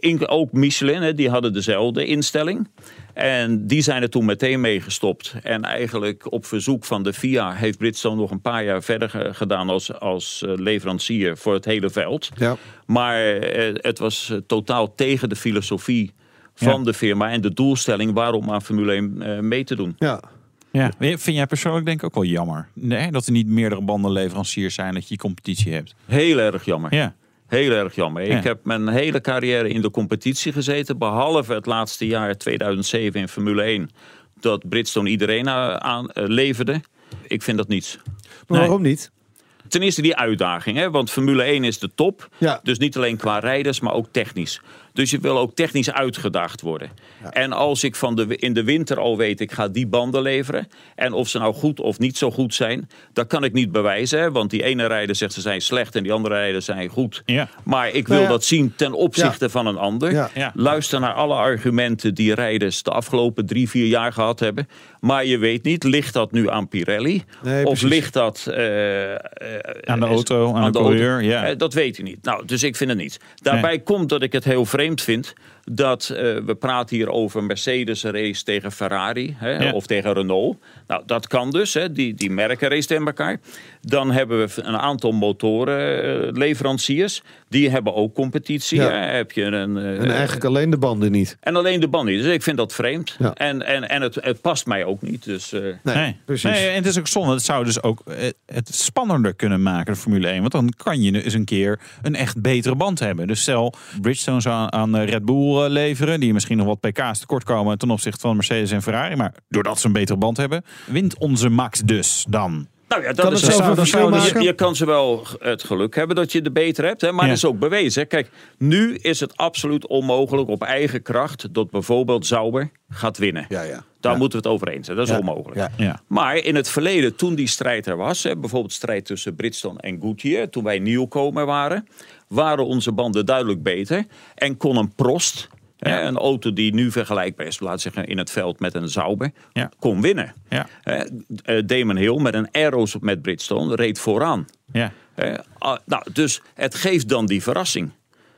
uh, ook Michelin, hè, die hadden dezelfde instelling. En die zijn er toen meteen meegestopt. En eigenlijk op verzoek van de FIA heeft Bridgestone nog een paar jaar verder gedaan als, als eh, leverancier voor het hele veld. Ja. Maar uh, het was totaal tegen de filosofie van de firma en de doelstelling waarom aan Formule 1 mee te doen. Ja. Ja, vind jij persoonlijk denk ik ook wel jammer nee, dat er niet meerdere bandenleveranciers zijn, dat je competitie hebt? Heel erg jammer. Ja. Heel erg jammer. Ik heb mijn hele carrière in de competitie gezeten. Behalve het laatste jaar 2007 in Formule 1. Dat Bridgestone iedereen aan uh, leverde. Ik vind dat niets. Maar waarom niet? Ten eerste die uitdaging. Hè? Want Formule 1 is de top. Ja. Dus niet alleen qua rijders, maar ook technisch. Dus je wil ook technisch uitgedaagd worden. En als ik van de, in de winter al weet, ik ga die banden leveren. En of ze nou goed of niet zo goed zijn, dat kan ik niet bewijzen. Want die ene rijder zegt ze zijn slecht en die andere rijder zijn goed. Ja. Maar ik wil nou dat zien ten opzichte van een ander. Luister naar alle argumenten die rijders de afgelopen drie, vier jaar gehad hebben. Maar je weet niet, ligt dat nu aan Pirelli? of ligt dat... Uh, aan de auto, aan, de, coureur? Ja. Uh, dat weet je niet. Nou, dus ik vind het niet. Daarbij komt dat ik het heel vreemd vreemd vind dat uh, we praten hier over Mercedes race tegen Ferrari hè, of tegen Renault. Nou, dat kan dus, hè, die, die merken race tegen elkaar. Dan hebben we een aantal motorenleveranciers. Die hebben ook competitie. Ja. Heb je een, uh, en eigenlijk alleen de banden niet. En alleen de banden niet. Dus ik vind dat vreemd. Ja. En, en, en het, het past mij ook niet. Dus, uh... nee, nee, precies. Nee, en het is ook zonde. Het zou dus ook het spannender kunnen maken, de Formule 1. Want dan kan je eens een keer een echt betere band hebben. Dus stel, Bridgestone zou aan Red Bull eh, leveren. Die misschien nog wat pk's tekort komen ten opzichte van Mercedes en Ferrari. Maar doordat ze een betere band hebben, wint onze Max dus dan. Nou ja, dat kan is het maken? Je, je, kan ze wel het geluk hebben dat je de beter hebt. Hè, maar ja. dat is ook bewezen. Kijk, nu is het absoluut onmogelijk op eigen kracht... dat bijvoorbeeld Sauber gaat winnen. Ja, ja. Daar moeten we het over eens zijn. Dat is onmogelijk. Ja. Maar in het verleden, toen die strijd er was... Hè, bijvoorbeeld strijd tussen Bridgestone en Goodyear... toen wij nieuwkomer waren... waren onze banden duidelijk beter. En kon een Prost een auto die nu vergelijkbaar is, laat zeggen, in het veld met een Sauber, kon winnen. Ja. Uh, Damon Hill met een Aeros met Bridgestone reed vooraan. Ja. Ah, nou, dus het geeft dan die verrassing.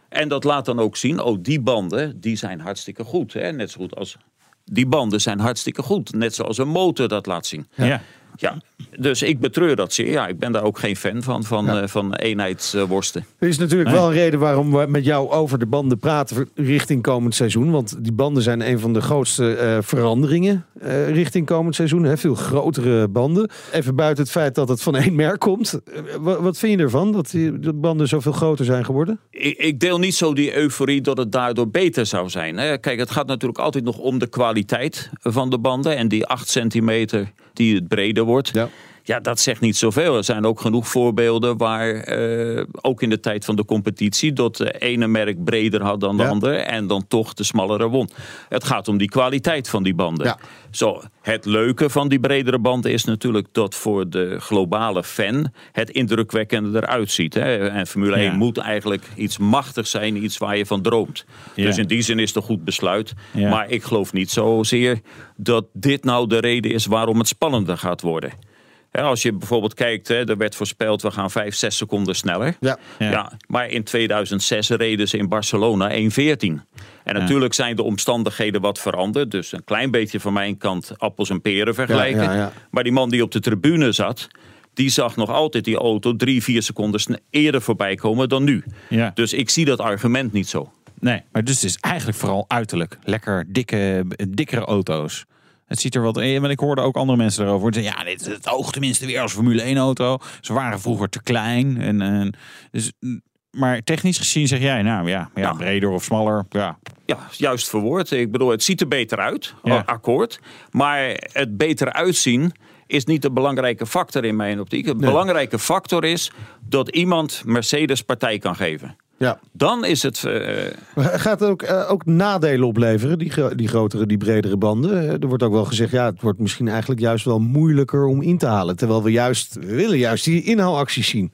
En dat laat dan ook zien, oh, die banden die zijn hartstikke goed. Hè? Net zo goed als die banden zijn hartstikke goed. Net zoals een motor dat laat zien. Ja. Ja, dus ik betreur dat zeer. Ja, ik ben daar ook geen fan van, van, ja. uh, van eenheidsworsten. er is natuurlijk wel een reden waarom we met jou over de banden praten richting komend seizoen. Want die banden zijn een van de grootste uh, veranderingen uh, richting komend seizoen. Hè? Veel grotere banden. Even buiten het feit dat het van één merk komt. Wat, wat, vind je ervan, dat die de banden zoveel groter zijn geworden? Ik, ik, deel niet zo die euforie dat het daardoor beter zou zijn. Hè? Kijk, het gaat natuurlijk altijd nog om de kwaliteit van de banden. En die 8 centimeter die het breder wordt. Ja. Ja, dat zegt niet zoveel. Er zijn ook genoeg voorbeelden waar, uh, ook in de tijd van de competitie, dat de ene merk breder had dan de andere en dan toch de smallere won. Het gaat om die kwaliteit van die banden. Ja. Zo, het leuke van die bredere banden is natuurlijk dat voor de globale fan het indrukwekkender eruit ziet. Hè? En Formule 1 moet eigenlijk iets machtig zijn, iets waar je van droomt. Dus in die zin is het een goed besluit. Maar ik geloof niet zozeer dat dit nou de reden is waarom het spannender gaat worden als je bijvoorbeeld kijkt, hè, er werd voorspeld we gaan 5, 6 seconden sneller. Ja. Ja. maar in 2006 reden ze in Barcelona 1.14. En natuurlijk zijn de omstandigheden wat veranderd. Dus een klein beetje van mijn kant appels en peren vergelijken. Maar die man die op de tribune zat, die zag nog altijd die auto drie, vier seconden eerder voorbij komen dan nu. Ja. Dus ik zie dat argument niet zo. Nee, maar dus het is eigenlijk vooral uiterlijk. Lekker dikke, dikkere auto's. Het ziet er wat in. Maar ik hoorde ook andere mensen erover. Ja, dit het oog tenminste weer als Formule 1 auto. Ze waren vroeger te klein. En, en, dus, maar technisch gezien zeg jij, nou ja, ja, breder of smaller. Ja. ja, juist verwoord. Ik bedoel, het ziet er beter uit. Akkoord. Maar het beter uitzien is niet de belangrijke factor in mijn optiek. De belangrijke factor is dat iemand Mercedes partij kan geven. Ja. Dan is het. Uh... Gaat het ook, uh, ook nadelen opleveren, die, die grotere, die bredere banden? Eh, er wordt ook wel gezegd, ja, het wordt misschien eigenlijk juist wel moeilijker om in te halen. Terwijl we juist we willen juist die inhaalacties zien.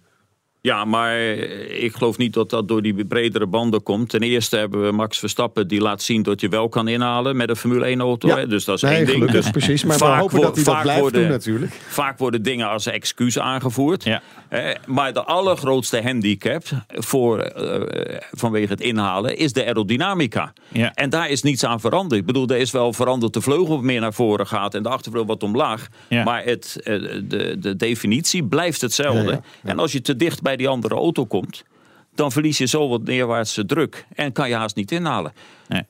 Ja, maar ik geloof niet dat dat door die bredere banden komt. Ten eerste hebben we Max Verstappen die laat zien dat je wel kan inhalen met een Formule 1 auto. Ja. hè. Dus dat is Nee, één ding. gelukkig, Dus precies. Maar we vaak hopen wo- dat hij dat vaak blijft worden- doen natuurlijk. Vaak worden dingen als excuus aangevoerd. Ja. Eh, maar de allergrootste handicap voor, eh, vanwege het inhalen is de aerodynamica. Ja. En daar is niets aan veranderd. Ik bedoel, er is wel veranderd de vleugel meer naar voren gaat en de achtervleugel wat omlaag. Ja. Maar het, eh, de, de definitie blijft hetzelfde. Ja, ja. En als je te dicht bij die andere auto komt, dan verlies je zo wat neerwaartse druk en kan je haast niet inhalen. Nee.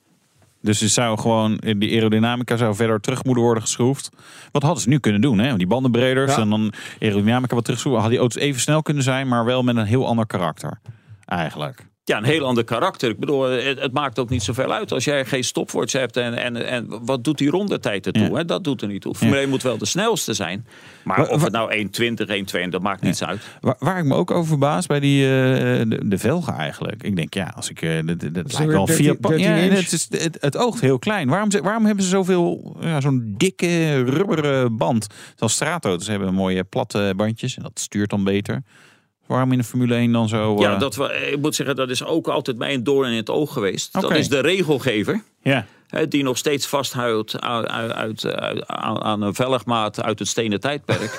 Dus het zou gewoon, die aerodynamica zou verder terug moeten worden geschroefd. Wat hadden ze nu kunnen doen? Hè? Die bandenbreders Ja. en dan aerodynamica wat terugschroeven. Hadden die auto's even snel kunnen zijn, maar wel met een heel ander karakter. Eigenlijk. Ja, een heel ander karakter. Ik bedoel, het, het maakt ook niet zoveel uit als jij geen stopwatch hebt. En, en, en wat doet die rondetijd ertoe? Ja. Hè? Dat doet er niet toe. Formule 1 moet wel de snelste zijn. Maar Wa- of het nou 1.20, 1.2, dat maakt niets uit. Waar, waar ik me ook over verbaas bij die, eh, de, de velgen eigenlijk. Ik denk, ja, als ik... eh, dat- dat- lijkt wel 13 vier... pa- 13 ja, het, is, het, het oogt heel klein. Waarom, waarom hebben ze zoveel... Ja, Zo'n dikke rubberen band. Zoals straatauto's hebben mooie platte bandjes. En dat stuurt dan beter. Waarom in de Formule 1 dan zo... Ja, eh, dat, we- ik moet zeggen, dat is ook altijd mij een doorn in het oog geweest. Dat is de regelgever. Ja, hè, Die nog steeds vasthoudt aan, uit, uit- aan, aan een velgmaat uit het stenen tijdperk.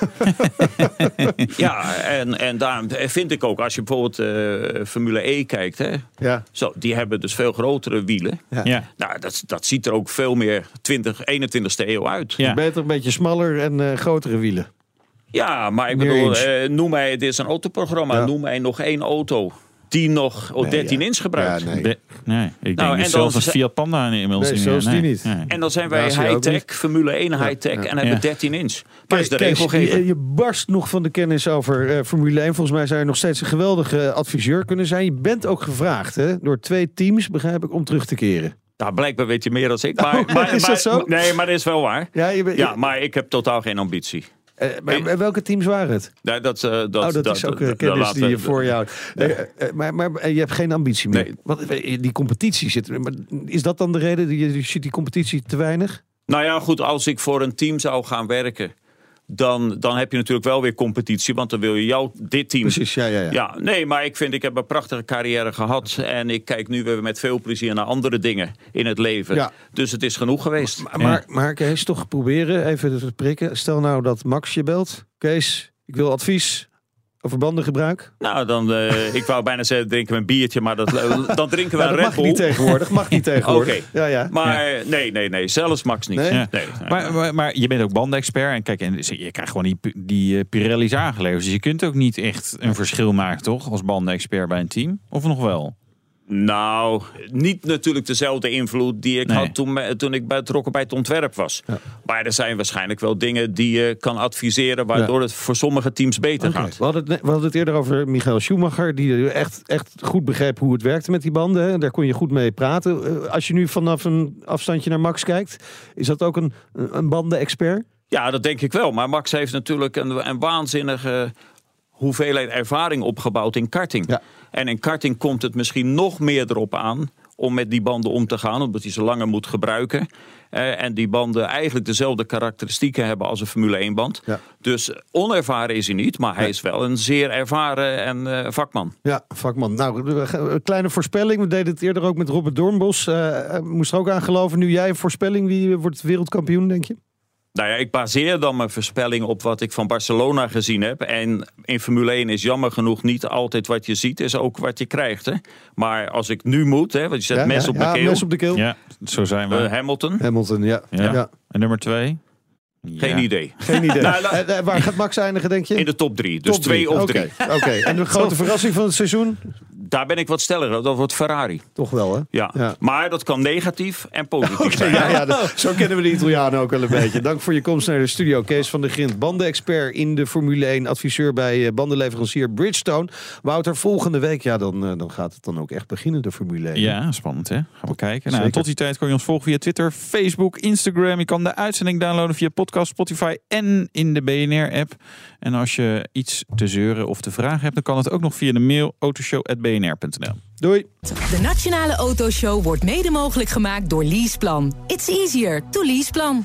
ja, en, en daarom vind ik ook, als je bijvoorbeeld eh, Formule E kijkt, hè, Ja. zo, die hebben dus veel grotere wielen. Ja. ja. Nou, dat, dat ziet er ook veel meer 20, 21ste eeuw uit. Ja. Beter een beetje smaller en eh, grotere wielen. Ja, maar ik bedoel, eh, noem mij, het is een autoprogramma, Ja. noem mij nog één auto die nog oh, 13 ja. inch gebruikt. Ja, nee. Ik denk Nou, niet en zelfs een Fiat Panda inmiddels Nee, niet zelfs meer. die niet. Nee. En dan zijn wij Ja, zie je ook high-tech, niet. Formule 1 high-tech ja. en hebben Ja. 13 inch. Maar is de Kees. Je, je barst nog van de kennis over eh, Formule 1. Volgens mij zou je nog steeds een geweldige adviseur kunnen zijn. Je bent ook gevraagd hè, door twee teams, begrijp ik, om terug te keren. Nou, blijkbaar weet je meer dan ik. Maar, Oh, maar, is dat maar- zo? Nee, maar dat is wel waar. Ja, je bent- Ja, maar ik heb totaal geen ambitie. Eh, maar, maar welke teams waren het? Nee, dat, eh, dat, oh, dat, is ook eh, dat kennis die je voor jou... Eh, eh, maar, maar eh, je hebt geen ambitie meer. Nee. Want eh, die competitie zit... Maar is dat dan de reden? Je ziet die competitie te weinig? Nou ja, goed, als ik voor een team zou gaan werken... Dan, dan heb je natuurlijk wel weer competitie. Want dan wil je jou, dit team... Precies, ja, ja, ja. Ja, nee, maar ik vind, ik heb een prachtige carrière gehad. En ik kijk nu weer met veel plezier naar andere dingen in het leven. Ja. Dus het is genoeg geweest. Maar, maar, maar Kees, toch proberen even te prikken. Stel nou dat Max je belt. Kees, ik wil advies over bandengebruik. Nou, dan, eh, ik wou bijna zeggen, drinken we een biertje. Maar dat, dan drinken we Ja, een Red mag niet Bull. tegenwoordig. Mag niet tegenwoordig. Oké. Ja, ja. Maar nee, nee, nee. Zelfs Max niet. Nee? Ja. Nee. Maar, maar, maar je bent ook bandenexpert en kijk, en je krijgt gewoon die, die eh, Pirelli's aangeleverd. Dus je kunt ook niet echt een verschil maken, toch? Als bandenexpert bij een team. Of nog wel? Nou, niet natuurlijk dezelfde invloed die ik Nee. had toen, toen ik betrokken bij het ontwerp was. Maar er zijn waarschijnlijk wel dingen die je kan adviseren... waardoor het voor sommige teams beter gaat. We, hadden het, net- we hadden het eerder over Michael Schumacher, die echt, echt goed begreep hoe het werkte met die banden. Hè. Daar kon je goed mee praten. Eh, Als je nu vanaf een afstandje naar Max kijkt, is dat ook een, een bandenexpert? Ja, dat denk ik wel. Maar Max heeft natuurlijk een, een waanzinnige hoeveelheid ervaring opgebouwd in karting. Ja. En in karting komt het misschien nog meer erop aan om met die banden om te gaan, omdat hij ze langer moet gebruiken. Eh, en die banden eigenlijk dezelfde karakteristieken hebben als een Formule 1 band. Ja. Dus onervaren is hij niet, maar hij is wel een zeer ervaren en eh, vakman. Ja, vakman. Nou, een kleine voorspelling. We deden het eerder ook met Robert Doornbos. Eh, eh, moest er ook aan geloven. Nu jij een voorspelling. Wie wordt wereldkampioen, denk je? Nou ja, ik baseer dan mijn voorspelling op wat ik van Barcelona gezien heb. En in Formule 1 is jammer genoeg niet altijd wat je ziet, is ook wat je krijgt. Hè? Maar als ik nu moet, hè, want je zet Ja, mes ja, op de ja, keel, mes op de keel. Ja, zo zijn we. eh, Hamilton, Hamilton, ja. ja. ja. En nummer twee? geen idee. Geen idee. Nou, Eh, eh, waar gaat Max eindigen, denk je? In de top drie, dus Top drie. twee of Oké, drie. Oké, en de grote verrassing van het seizoen? Daar ben ik wat stelliger, dat wordt Ferrari. Toch wel, hè? Ja. Ja. Maar dat kan negatief en positief zijn. ja, ja, dat- zo kennen we de Italianen ook wel een beetje. Dank voor je komst naar de studio. Kees van der Grint, bandenexpert in de Formule 1, adviseur bij eh, bandenleverancier Bridgestone. Wouter, volgende week, ja, dan, eh, dan gaat het dan ook echt beginnen, de Formule 1. Ja, spannend hè. Gaan we kijken. Nou, tot die tijd kan je ons volgen via Twitter, Facebook, Instagram. Je kan de uitzending downloaden via podcast, Spotify en in de BNR-app. En als je iets te zeuren of te vragen hebt, dan kan het ook nog via de mail autoshow.bnr.nl. Doei! De Nationale Autoshow wordt mede mogelijk gemaakt door Leaseplan. It's easier to Leaseplan.